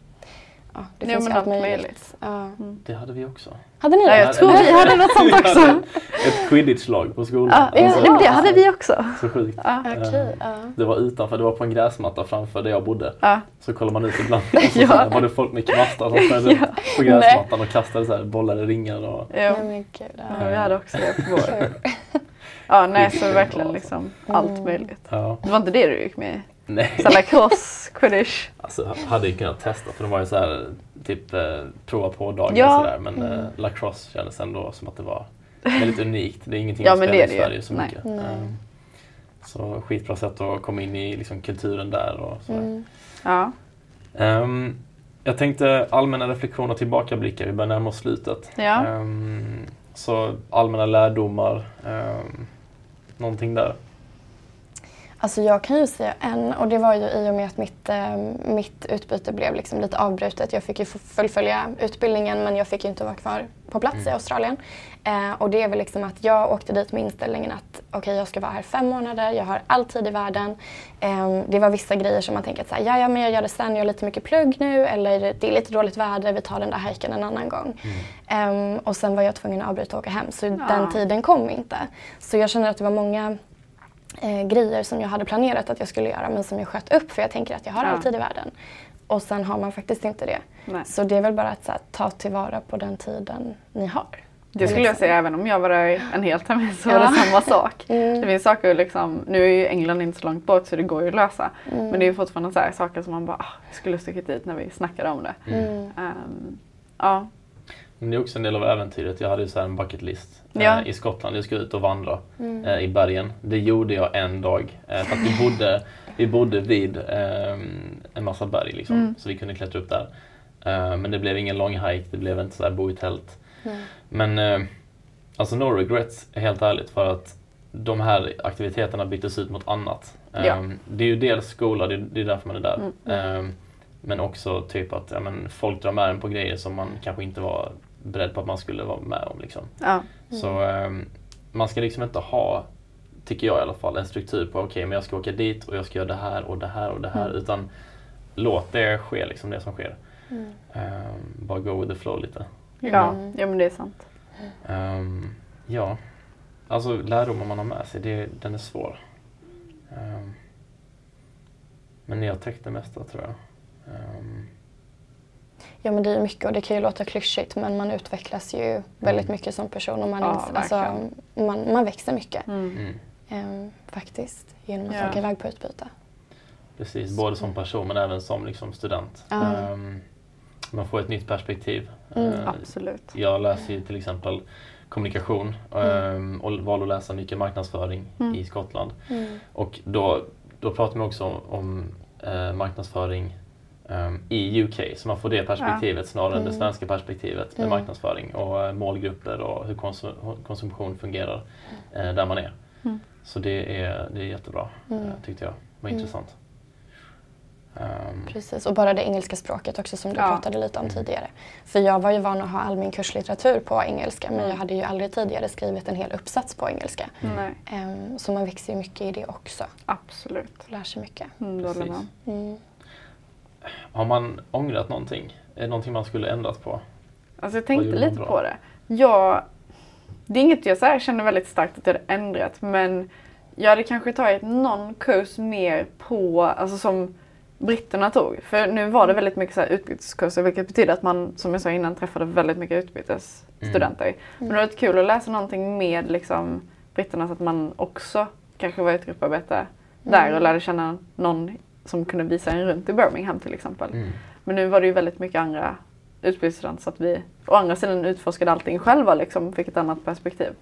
Ja, det Ja, finns men allt möjligt. möjligt. Ja. Det hade vi också. Hade ni Ja, det? jag tror vi hade något sånt också. Ett quidditch-lag på skolan. Ja, Alltså, nej, men det hade vi också. Så sjukt. Ja. Okej, ja. Det var utanför, det var på en gräsmatta framför där jag bodde. Ja. Så kollar man ut ibland *laughs* och så, Ja. var det folk med kvastar som sprang på gräsmattan och kastade så här, bollar i ringar. Och, Ja. Nej, men gud, Ja, ja. vi hade också det på vår. *laughs* Ja, nej så verkligen liksom Mm. allt möjligt. ja. Det var inte det du gick med? Nej. Så lacrosse, quidditch? Alltså, hade ju kunnat testa för de var ju så här, typ eh, prova på dagar Ja. sådär. Men eh, lacrosse kändes ändå som att det var väldigt unikt. Det är ingenting *laughs* Ja, spelar det i det Sverige ju. så Nej. mycket. Nej. Ehm, så skitbra sätt att komma in i liksom, kulturen där och sådär. Mm. Ja. Ehm, jag tänkte allmänna reflektioner och tillbakablickar. Vi börjar närma oss slutet. Ja. Ehm, så allmänna lärdomar. Um, någonting där. Alltså jag kan ju säga en och det var ju i och med att mitt, eh, mitt utbyte blev liksom lite avbrutet. Jag fick ju fullfölja utbildningen men jag fick ju inte vara kvar på plats i Australien. Eh, och det är väl liksom att jag åkte dit med inställningen att okej jag ska vara här fem månader, jag har all tid i världen. Eh, det var vissa grejer som man tänker att ja, ja men jag gör det sen, jag har lite mycket plugg nu eller det är lite dåligt väder, vi tar den där hajken en annan gång. Eh, och sen var jag tvungen att avbryta och åka hem så den tiden kom inte. Så jag känner att det var många eh, grejer som jag hade planerat att jag skulle göra men som jag sköt upp för jag tänker att jag har Ja. all tid i världen. Och sen har man faktiskt inte det. Nej. Så det är väl bara att här, ta tillvara på den tiden ni har. Det skulle jag säga även om jag var där en hel termin så var Ja. det samma sak. *laughs* Mm. Det finns saker liksom, nu är ju England inte så långt bort så det går ju att lösa. Mm. Men det är ju fortfarande så här saker som man bara, ah, skulle stuckit dit när vi snackade om det. Mm. Ehm, ja, Men det är också en del av äventyret. Jag hade ju så här en bucket list eh, Ja. i Skottland. Jag skulle ut och vandra Mm. eh, i bergen. Det gjorde jag en dag. Eh, för att vi *laughs* bodde, vi bodde vid eh, en massa berg liksom, Mm. så vi kunde klättra upp där. Eh, men det blev ingen lång hike, det blev inte så här bo i tält. Mm. Men eh, alltså no regrets, helt ärligt, för att de här aktiviteterna byttes ut mot annat. Eh, Ja. Det är ju dels skola, det är, det är därför man är där. Mm. Eh, men också typ att ja, men folk drar med en på grejer som man kanske inte var beredd på att man skulle vara med om. Liksom. ja, Så ehm, man ska liksom inte ha, tycker jag i alla fall, en struktur på okej men jag ska åka dit och jag ska göra det här och det här och det här. Mm. Utan låt det ske, liksom det som sker. Mm. Ehm, bara go with the flow lite. ja, Mm. ja men det är sant. Ehm, ja, alltså lärdomar man har med sig, det, den är svår. Men ni har täckt det mesta tror jag. Ehm, Ja men det är mycket och det kan ju låta klyschigt men man utvecklas ju väldigt mycket som person och man, Ja, ins- alltså, man, man växer mycket Mm. mm. ehm, faktiskt genom att Ja. åka iväg på utbyte. Precis, både som person men även som liksom, student. Ja. Ehm, man får ett nytt perspektiv. Mm, Ehm, Absolut. Jag läser ju till exempel kommunikation ehm, och valde att läsa mycket marknadsföring Mm. i Skottland. Mm. Och då, då pratar man också om, om eh, marknadsföring ehm, i UK, så man får det perspektivet snarare än det Mm. svenska perspektivet med Mm. marknadsföring och eh, målgrupper och hur konsum- konsumtion fungerar eh, där man är. Mm. Så det är, det är jättebra, Mm. eh, tyckte jag. var Mm. intressant. Um, Precis, och bara det engelska språket också som du ja. pratade lite om tidigare. För jag var ju van att ha all min kurslitteratur på engelska men jag hade ju aldrig tidigare skrivit en hel uppsats på engelska. Mm. Um, så man växer ju mycket i det också. Absolut. Lär sig mycket. Mm, mm. Har man ångrat någonting? Är det någonting man skulle ändrat på? Alltså jag tänkte lite på det. Jag, det är inget jag så känner väldigt starkt att jag hade ändrat men jag hade kanske tagit någon kurs mer på, alltså som britterna tog. För nu var det väldigt mycket så här utbyteskurser vilket betyder att man, som jag sa innan, träffade väldigt mycket utbytesstudenter. Mm. Men det var lite kul att läsa någonting med liksom, britterna så att man också kanske var ett grupparbete mm. där och lärde känna någon som kunde visa en runt i Birmingham till exempel. Mm. Men nu var det ju väldigt mycket andra utbytesstudenter så att vi å andra sidan utforskade allting själva liksom, fick ett annat perspektiv.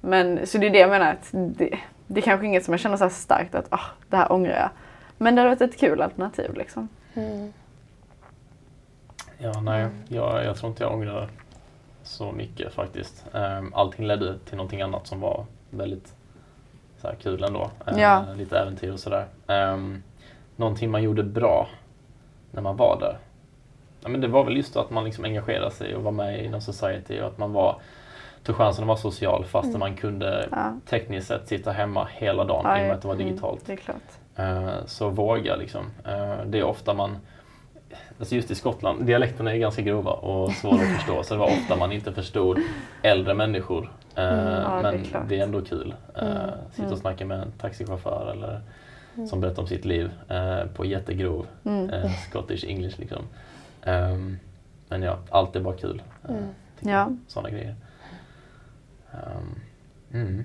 Men så det är det jag menar, att det, det är kanske inget som jag känner så starkt att ah, det här ångrar jag. Men det hade varit ett kul alternativ liksom. Mm. Ja, nej, jag, jag tror inte jag ångrar så mycket faktiskt. Um, allting ledde till någonting annat som var väldigt så här, kul ändå. Uh, ja. Lite äventyr och sådär. Um, någonting man gjorde bra när man var där. Ja, men det var väl just att man liksom engagerade sig och var med i någon society och att man var tog chansen att vara social fast mm. man kunde ja. tekniskt sett sitta hemma hela dagen ja, i och med att det var mm, digitalt. Mm, det uh, så våga liksom. Uh, det är ofta man Alltså just i Skottland, dialekterna är ganska grova och svåra att förstå så det var ofta man inte förstod äldre människor. Uh, ja, men det är, det är, ändå kul. Mm. Sitta och mm. snacka med en taxichaufför eller som berättar om sitt liv på jättegrov Scottish English. Liksom. Um, men ja, allt är bara kul. Ja. Sådana grejer. Um, mm.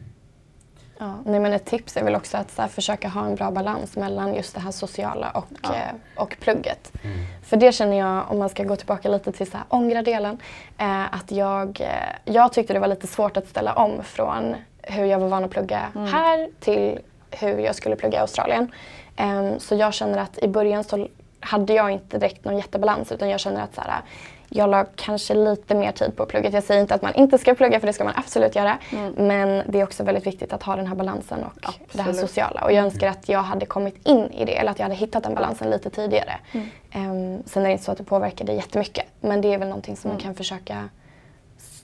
Ja, nej men ett tips är väl också att här, försöka ha en bra balans mellan just det här sociala och, ja. eh, och plugget. Mm. För det känner jag, om man ska gå tillbaka lite till så här, ångra-delen, eh, att jag, eh, jag tyckte det var lite svårt att ställa om från hur jag var van att plugga mm. här till hur jag skulle plugga i Australien. Ehm, så jag känner att i början så hade jag inte direkt någon jättebalans utan jag känner att så här, jag la kanske lite mer tid på plugget. Jag säger inte att man inte ska plugga för det ska man absolut göra. Mm. Men det är också väldigt viktigt att ha den här balansen och absolut. det här sociala. Och jag önskar att jag hade kommit in i det eller att jag hade hittat den balansen lite tidigare. Mm. Um, sen är det inte så att det påverkar det jättemycket. Men det är väl någonting som mm. man kan försöka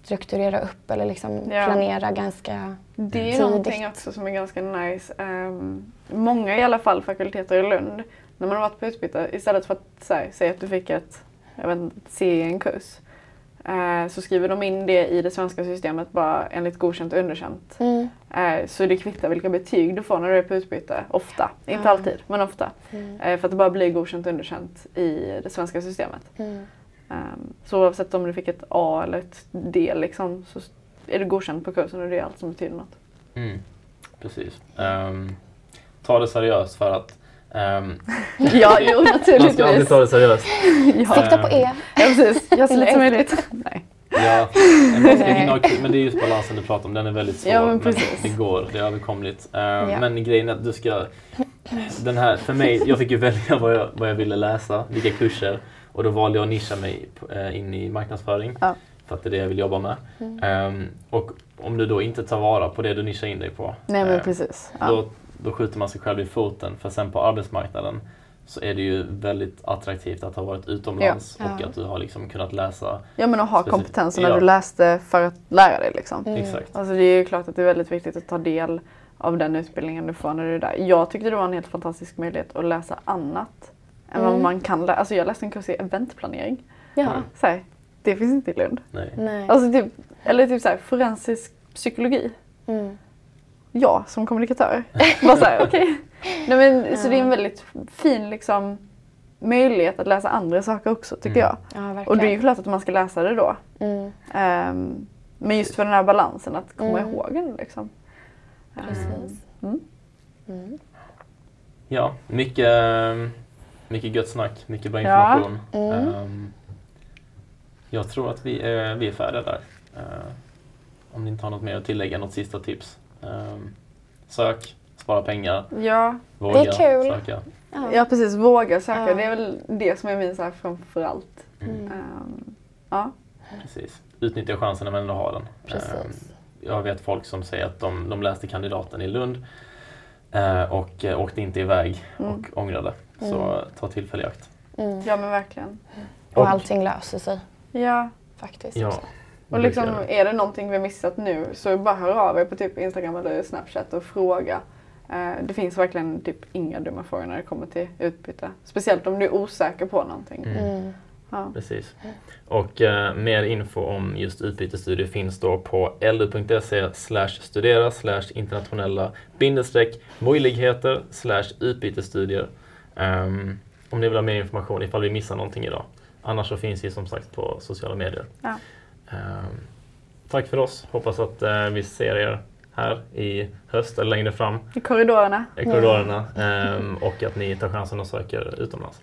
strukturera upp eller liksom ja. planera ganska Det är tidigt. någonting också som är ganska nice. Um, många i alla fall fakulteter i Lund, när man har varit på utbyte, istället för att säga att du fick ett jag vet inte, C i en kurs. Eh, så skriver de in det i det svenska systemet bara enligt godkänt och underkänt. Mm. Eh, så det kvittar vilka betyg du får när du är på utbyte. Ofta. Inte mm. alltid, men ofta. Mm. Eh, för att det bara blir godkänt och underkänt i det svenska systemet. Mm. Ehm, så oavsett om du fick ett A eller ett D liksom, så är du godkänd på kursen och det är allt som betyder något. Mm. Precis. Um, ta det seriöst för att Um, *laughs* ja, jo naturligtvis. Man ska alltid ta det seriöst. *laughs* ja. Sikta på E. Ja, precis. Gör så lite som möjligt. Nej. Ja, man ska hinna men det är just balansen du pratar om. Den är väldigt svår. Ja, men, men det går, det är överkomligt. Uh, ja. Men grejen är att du ska... Den här, för mig, jag fick ju välja vad jag, vad jag ville läsa, vilka kurser. Och då valde jag att nischa mig uh, in i marknadsföring. Ja. För att det är det jag vill jobba med. Mm. Um, och om du då inte tar vara på det du nischar in dig på. Nej men uh, precis. Ja. Då då skjuter man sig själv i foten. För sen på arbetsmarknaden så är det ju väldigt attraktivt att ha varit utomlands ja. och att du har liksom kunnat läsa. Ja men att ha kompetensen när ja. du läste för att lära dig. Liksom. Mm. Exakt. Alltså det är ju klart att det är väldigt viktigt att ta del av den utbildningen du får när du är där. Jag tyckte det var en helt fantastisk möjlighet att läsa annat än vad mm. man kan läsa. Alltså jag läste en kurs i eventplanering. Ja. Mm. Så här, det finns inte i Lund. Nej. Nej. Alltså typ, eller typ så här, forensisk psykologi. Mm jag som kommunikatör. *laughs* Bara så här, okay. Nej, men, mm. Så det är en väldigt fin liksom, möjlighet att läsa andra saker också tycker mm. jag. Ja, och det är ju klart att man ska läsa det då. Mm. Um, men just för den här balansen att komma mm. ihåg den. Liksom. Precis. Um, ja, mycket, mycket gött snack, mycket bra information. Ja. Um, jag tror att vi är, vi är färdiga där. Uh, om ni inte har något mer att tillägga, något sista tips? Um, sök, spara pengar, ja. våga det är kul. söka. Ja. ja precis, våga söka. Ja. Det är väl det som är min så här framförallt. Mm. Um, ja. Precis. Utnyttja chansen när man ändå har den. Precis. Jag vet folk som säger att de, de läste kandidaten i Lund uh, och uh, åkte inte iväg mm. och ångrade. Så Mm. ta tillfälle i akt. Mm. Ja men verkligen. Och Och- allting löser sig Ja. faktiskt. Ja. också. Och liksom, är det någonting vi missat nu så bara hör av er på typ Instagram eller Snapchat och fråga. Eh, det finns verkligen typ inga dumma frågor när det kommer till utbyte. Speciellt om du är osäker på någonting. Mm. Mm. Ja. Precis. Och eh, mer info om just utbytesstudier finns då på lu.se slash studera slash internationella bindestreck möjligheter slash utbytesstudier. Ehm, om ni vill ha mer information ifall vi missar någonting idag. Annars så finns vi som sagt på sociala medier. Ja. Ehm, tack för oss. Hoppas att eh, vi ser er här i höst eller längre fram I korridorerna. i korridorerna ehm, och att ni tar chansen och söker utomlands.